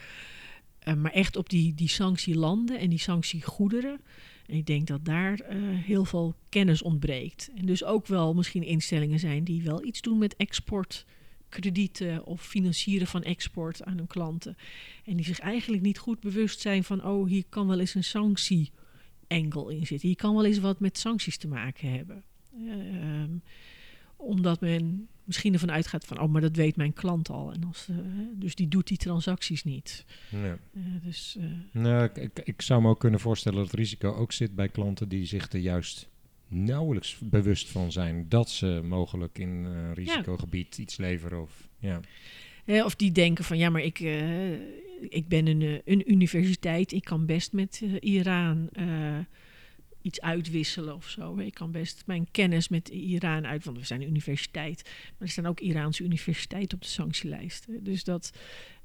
Eh, maar echt op die, die sanctielanden en die sanctiegoederen. En ik denk dat daar eh, heel veel kennis ontbreekt. En dus ook wel misschien instellingen zijn die wel iets doen met exportkredieten of financieren van export aan hun klanten. En die zich eigenlijk niet goed bewust zijn van, oh, hier kan wel eens een sanctie-angle in zitten. Hier kan wel eens wat met sancties te maken hebben. Uh, omdat men misschien ervan uitgaat van, oh, maar dat weet mijn klant al. En als, uh, dus die doet die transacties niet. Ja. Uh, dus, nou, ik, ik, zou me ook kunnen voorstellen dat het risico ook zit bij klanten die zich er juist nauwelijks bewust van zijn dat ze mogelijk in een risicogebied ja. iets leveren. Of, ja. of die denken van, ja, maar ik, ik ben een, een universiteit, ik kan best met Iran iets uitwisselen of zo. Ik kan best mijn kennis met Iran uit, want we zijn een universiteit. Maar er staan ook Iraanse universiteiten op de sanctielijst. Dus dat,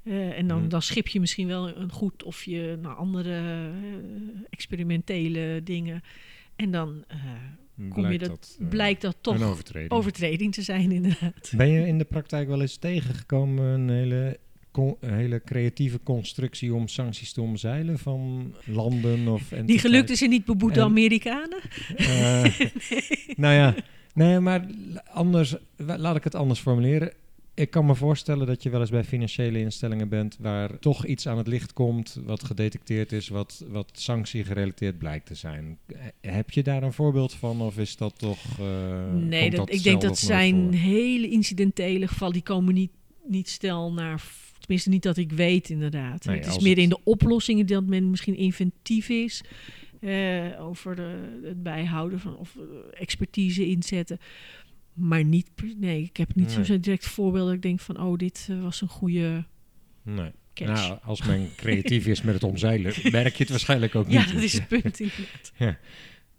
uh, en dan, Mhm. dan schip je misschien wel een goed of je naar andere uh, experimentele dingen. En dan uh, kom blijkt je dat, dat, uh, blijkt dat toch een overtreding. overtreding te zijn, inderdaad. Ben je in de praktijk wel eens tegengekomen een hele, hele creatieve constructie om sancties te omzeilen van landen of Die gelukt is in niet beboete En- Amerikanen. Eh, Nou ja, nee, maar anders, laat ik het anders formuleren. Ik kan me voorstellen dat je wel eens bij financiële instellingen bent waar toch iets aan het licht komt, wat gedetecteerd is, wat, wat sanctiegerelateerd blijkt te zijn. Eh, Heb je daar een voorbeeld van of is dat toch. eh, nee, dat, ik denk dat zijn voor? hele incidentele gevallen. Die komen niet, niet stel naar. Tenminste, niet dat ik weet, inderdaad. Nee, het is meer het- in de oplossingen dat men misschien inventief is. eh, over de, het bijhouden van of eh, expertise inzetten. Maar niet. Nee, ik heb niet Nee. zo'n direct voorbeeld dat ik denk van: oh, dit eh, was een goede Nee. catch. Nou, als men creatief is met het omzeilen, merk je het waarschijnlijk ook ja, niet. dat is het punt. inderdaad.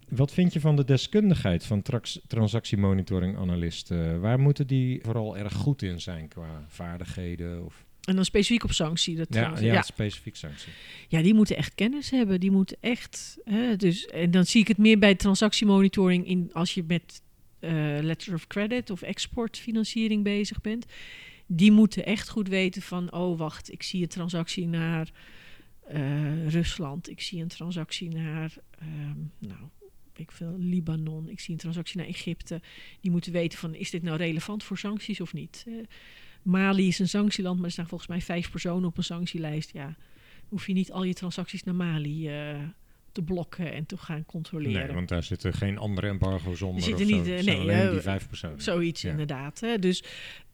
Wat vind je van de deskundigheid van trax- transactiemonitoring-analisten? Waar moeten die vooral erg goed in zijn qua vaardigheden? Of, En dan specifiek op sanctie. Dat ja, ja, ja. specifiek sanctie. Ja, die moeten echt kennis hebben. Die moeten echt. Hè, dus, en dan zie ik het meer bij transactiemonitoring in als je met eh letter of credit of exportfinanciering bezig bent. Die moeten echt goed weten van, oh wacht, ik zie een transactie naar eh, Rusland. Ik zie een transactie naar, ehm, nou, ik veel, Libanon. Ik zie een transactie naar Egypte. Die moeten weten van, is dit nou relevant voor sancties of niet? Mali is een sanctieland, maar er staan volgens mij vijf personen op een sanctielijst. Ja, hoef je niet al je transacties naar Mali eh, te blokken en te gaan controleren. Nee, want daar zitten geen andere embargo's onder. zitten of niet, zo. eh, nee, alleen eh, die vijf personen. Zoiets Ja. inderdaad. Hè? Dus,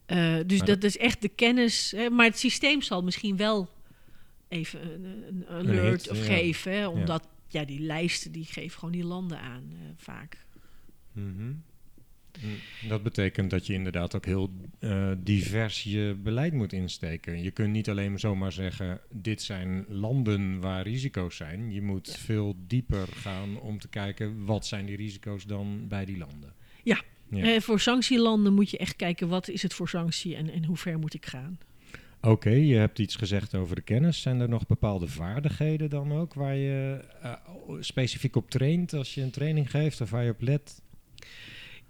eh, dus dat, is echt de kennis. Hè? Maar het systeem zal misschien wel even een, een alert hit, of ja. geven. Hè? Omdat ja. die lijsten die geven gewoon die landen aan eh, vaak. Mm, Dat betekent dat je inderdaad ook heel eh, divers je beleid moet insteken. Je kunt niet alleen zomaar zeggen, dit zijn landen waar risico's zijn. Je moet Ja. veel dieper gaan om te kijken, wat zijn die risico's dan bij die landen. Ja. Ja. Eh, voor sanctielanden moet je echt kijken wat is het voor sanctie en, en hoe ver moet ik gaan. Oké, je hebt iets gezegd over de kennis. Zijn er nog bepaalde vaardigheden dan ook waar je eh, specifiek op traint als je een training geeft of waar je op let?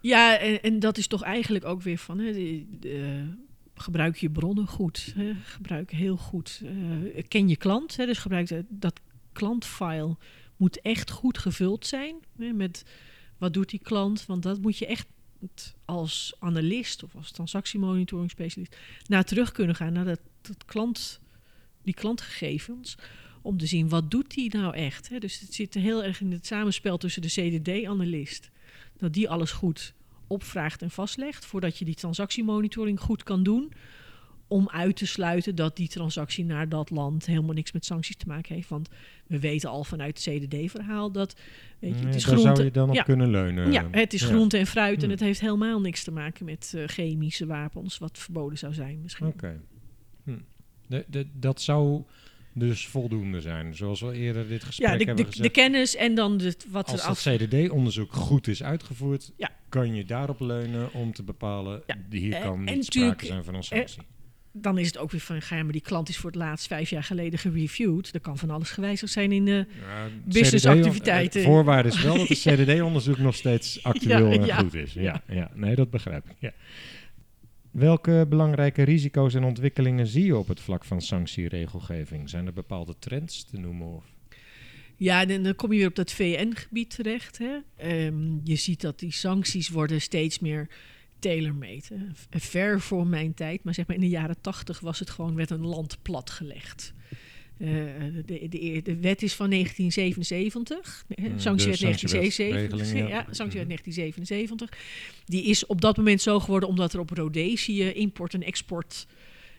Ja, en, dat is toch eigenlijk ook weer van, hè, de- gebruik je bronnen goed. Gebruik heel goed. eh, ken je klant, hè, dus gebruik dat klantfile moet echt goed gevuld zijn. Hè, met wat doet die klant, want dat moet je echt als analist of als transactiemonitoring specialist naar terug kunnen gaan naar dat, dat klant, die klantgegevens om te zien wat doet die nou echt. Hè? Dus het zit heel erg in het samenspel tussen de CDD-analyst dat die alles goed opvraagt en vastlegt voordat je die transactiemonitoring goed kan doen. Om uit te sluiten dat die transactie naar dat land helemaal niks met sancties te maken heeft. Want we weten al vanuit het CDD-verhaal dat weet je, het is daar groente. zou je dan op ja, kunnen leunen. ja, het is Ja. groente en fruit en Hm. het heeft helemaal niks te maken met eh, chemische wapens, wat verboden zou zijn misschien. Oké. Hm. Dat zou dus voldoende zijn, zoals we eerder dit gesprek Ja, de, hebben de, de gezegd. kennis en dan de, wat Als er af... CDD-onderzoek goed is uitgevoerd, Ja. kan je daarop leunen om te bepalen, Ja. hier Eh, kan en niet sprake zijn van een sanctie. Dan is het ook weer van, ga maar die klant is voor het laatst vijf jaar geleden gereviewd. Er kan van alles gewijzigd zijn in de... Businessactiviteiten. CDD Voorwaarde is wel dat het CDD-onderzoek nog steeds actueel en goed is. Ja, ja, nee, dat begrijp ik. Ja. Welke belangrijke risico's en ontwikkelingen zie je op het vlak van sanctieregelgeving? Zijn er bepaalde trends te noemen? Of? Ja, dan kom je weer op dat VN-gebied terecht. Hè. Ehm, je ziet dat die sancties worden steeds meer tailor-made. Ver voor mijn tijd, maar zeg maar in de jaren tachtig was het gewoon werd een land platgelegd. Eh, de, de, de wet is van 1977. hè, Mm, Sanctiewet de 1977. sanctiewetregeling, Ja, ja. sanctiewet Mhm. 1977. Die is op dat moment zo geworden omdat er op Rhodesië import- en export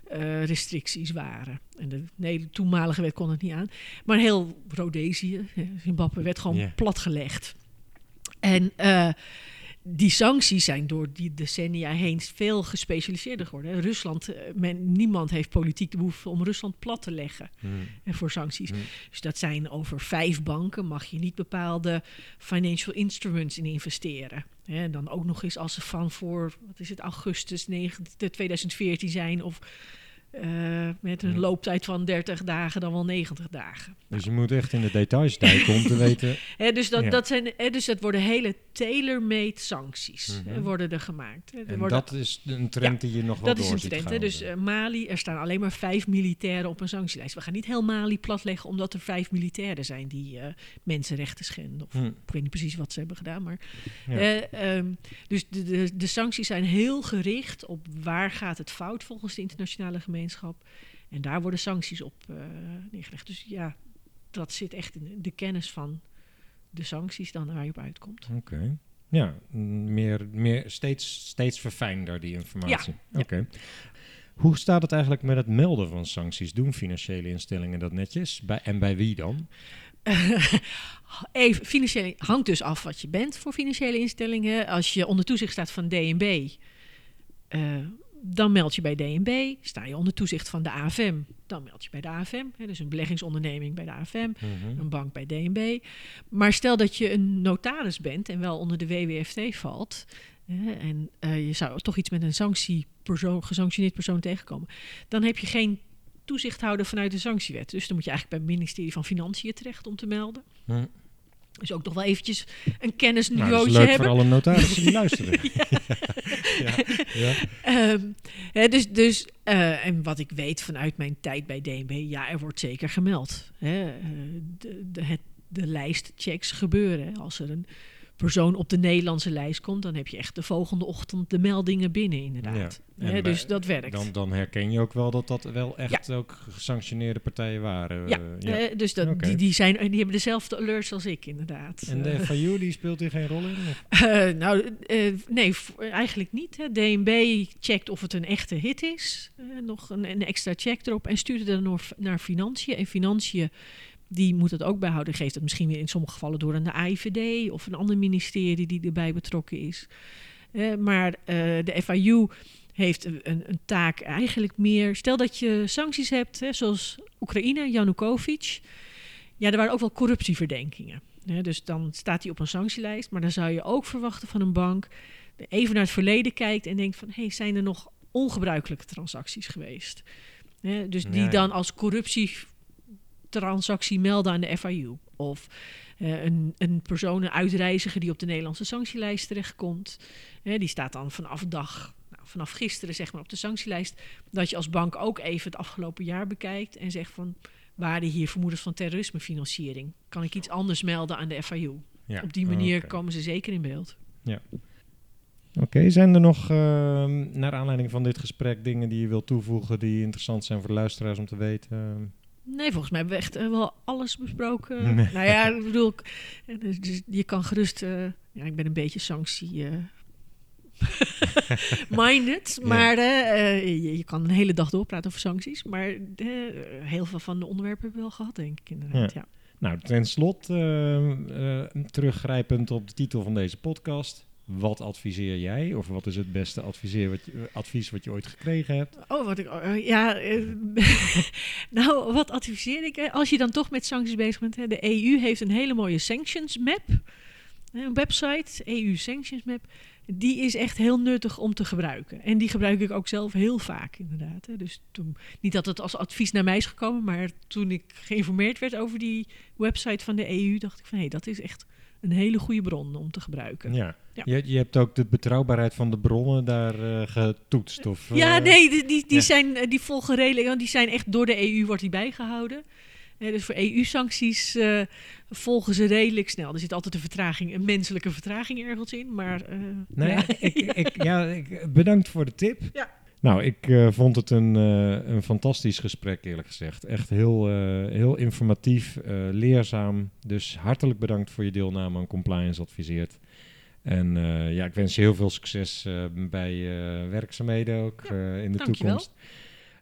eh, restricties waren. En de, nee, de toenmalige wet kon het niet aan. Maar heel Rhodesië, Zimbabwe, werd gewoon platgelegd. En eh, die sancties zijn door die decennia heen veel gespecialiseerder geworden. Rusland, eh, men, niemand heeft politiek de behoefte om Rusland plat te leggen Hm. eh, voor sancties. Hm. Dus dat zijn over vijf banken mag je niet bepaalde financial instruments in investeren. Hè, En dan ook nog eens als ze van voor, wat is het, augustus 9, 2014 zijn of eh, met een looptijd van 30 dagen dan wel 90 dagen. Dus je moet echt in de details duiken om te weten. Dus, dat, Ja. dat zijn, dus dat worden hele tailor-made sancties Mhm. worden er gemaakt. Er En worden- dat is een trend die je nog wel dat is door een ziet trend. Dus eh, Mali, er staan alleen maar vijf militairen op een sanctielijst. We gaan niet heel Mali platleggen omdat er vijf militairen zijn die eh, mensenrechten schenden. Of Hm. ik weet niet precies wat ze hebben gedaan. Maar, Ja. eh, ehm, dus de, de, de sancties zijn heel gericht op waar gaat het fout volgens de internationale gemeenschap. En daar worden sancties op eh, neergelegd. Dus ja, dat zit echt in de kennis van de sancties dan waar je op uitkomt. Oké. Ja, meer, meer, steeds, steeds verfijnder die informatie. Ja. Oké. Hoe staat het eigenlijk met het melden van sancties? Doen financiële instellingen dat netjes? Bij, en bij wie dan? Even, financiële, hangt dus af wat je bent voor financiële instellingen. Als je onder toezicht staat van DNB, dan meld je bij DNB. Sta je onder toezicht van de AFM, dan meld je bij de AFM. Hè, dus een beleggingsonderneming bij de AFM, Mhm. een bank bij DNB. Maar stel dat je een notaris bent en wel onder de WWFT valt... hè, en eh, je zou toch iets met een sanctiepersoon, gesanctioneerd persoon tegenkomen... dan heb je geen toezichthouder vanuit de sanctiewet. Dus dan moet je eigenlijk bij het ministerie van Financiën terecht om te melden. Dus ook nog wel eventjes een Nou, kennisniveau dat is leuk hebben. voor alle notarissen die luisteren. ja. Ja. Hè, dus, dus, eh, en wat ik weet vanuit mijn tijd bij DNB, ja, er wordt zeker gemeld. Hè. Eh, de, de, het, de lijstchecks gebeuren. Als er een persoon op de Nederlandse lijst komt, dan heb je echt de volgende ochtend de meldingen binnen, inderdaad. Dus dat werkt. Dan, dan herken je ook wel dat dat wel echt ook gesanctioneerde partijen waren. ja, eh, dus dat, die, die, zijn, die hebben dezelfde alerts als ik, inderdaad. En de Eh, FIU, die speelt hier geen rol in? Eh, nou, nee, eigenlijk niet. Hè. DNB checkt of het een echte hit is. Nog een, een extra check erop. En stuurt het dan nog naar financiën. En financiën, die moet het ook bijhouden. Geeft het misschien weer in sommige gevallen door aan de AIVD of een ander ministerie die erbij betrokken is. Eh, maar eh, de FIU heeft een, een, taak eigenlijk meer. Stel dat je sancties hebt, hè, zoals Oekraïne, Janukovic. Ja, er waren ook wel corruptieverdenkingen. Hè, dus dan staat hij op een sanctielijst. Maar dan zou je ook verwachten van een bank. even naar het verleden kijkt en denkt van... hey, zijn er nog ongebruikelijke transacties geweest? Hè, dus die Ja, ja. dan als corruptietransactie melden aan de FIU. Of eh, een, een persoon, een uitreiziger die op de Nederlandse sanctielijst terechtkomt. Hè, die staat dan vanaf dag... nou, Vanaf gisteren zeg maar op de sanctielijst, dat je als bank ook even het afgelopen jaar bekijkt en zegt van waren hier vermoedens van terrorismefinanciering? Kan ik iets anders melden aan de FIU? Ja. Op die manier komen ze zeker in beeld. Oké, zijn er nog, ehm, naar aanleiding van dit gesprek, dingen die je wilt toevoegen die interessant zijn voor de luisteraars om te weten? Nee, volgens mij hebben we echt eh, wel alles besproken. Nee. Nou ja, ik bedoel, eh, dus- dus je kan gerust... eh, ja, ik ben een beetje sanctie... minded, Ja. maar je, je kan een hele dag doorpraten over sancties. Maar heel veel van de onderwerpen hebben we wel gehad, denk ik inderdaad. Ja. Nou, ten eh, teruggrijpend op de titel van deze podcast. Wat adviseer jij? Of wat is het beste wat je, advies wat je ooit gekregen hebt? Oh, wat ik. oh, ja. eh, nou, wat adviseer ik? eh, Als je dan toch met sancties bezig bent. Hè, de EU heeft een hele mooie sanctions map. Een website, EU Sanctions Map. Die is echt heel nuttig om te gebruiken. En die gebruik ik ook zelf heel vaak, inderdaad. Hè. Dus toen, niet dat het als advies naar mij is gekomen, maar toen ik geïnformeerd werd over die website van de EU, dacht ik van hé, dat is echt een hele goede bron om te gebruiken. Ja. Ja. Je, je hebt ook de betrouwbaarheid van de bronnen daar eh, getoetst? Of, Ja, eh, nee, die, die, die, ja. zijn, eh, die volgen redelijk. Want die zijn echt door de EU wordt die bijgehouden. Eh, dus voor EU-sancties uh, volgen ze redelijk snel. Er zit altijd een vertraging, een menselijke vertraging ergens in. Maar, uh, nee, ja. Ik, ik, ja, ik, bedankt voor de tip. Ja. Nou, ik uh, vond het een, een fantastisch gesprek, eerlijk gezegd. Echt heel, heel informatief, leerzaam. Dus hartelijk bedankt voor je deelname aan Compliance Adviseert. En ja, ik wens je heel veel succes bij werkzaamheden ook ja, in de toekomst.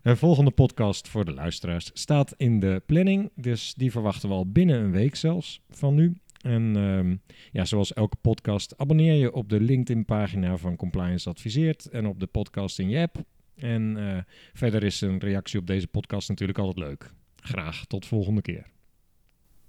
Een volgende podcast voor de luisteraars staat in de planning. Dus die verwachten we al binnen een week zelfs van nu. En um, ja, zoals elke podcast, abonneer je op de LinkedIn-pagina van Compliance Adviseert en op de podcast in je app. En uh, verder is een reactie op deze podcast natuurlijk altijd leuk. Graag tot volgende keer.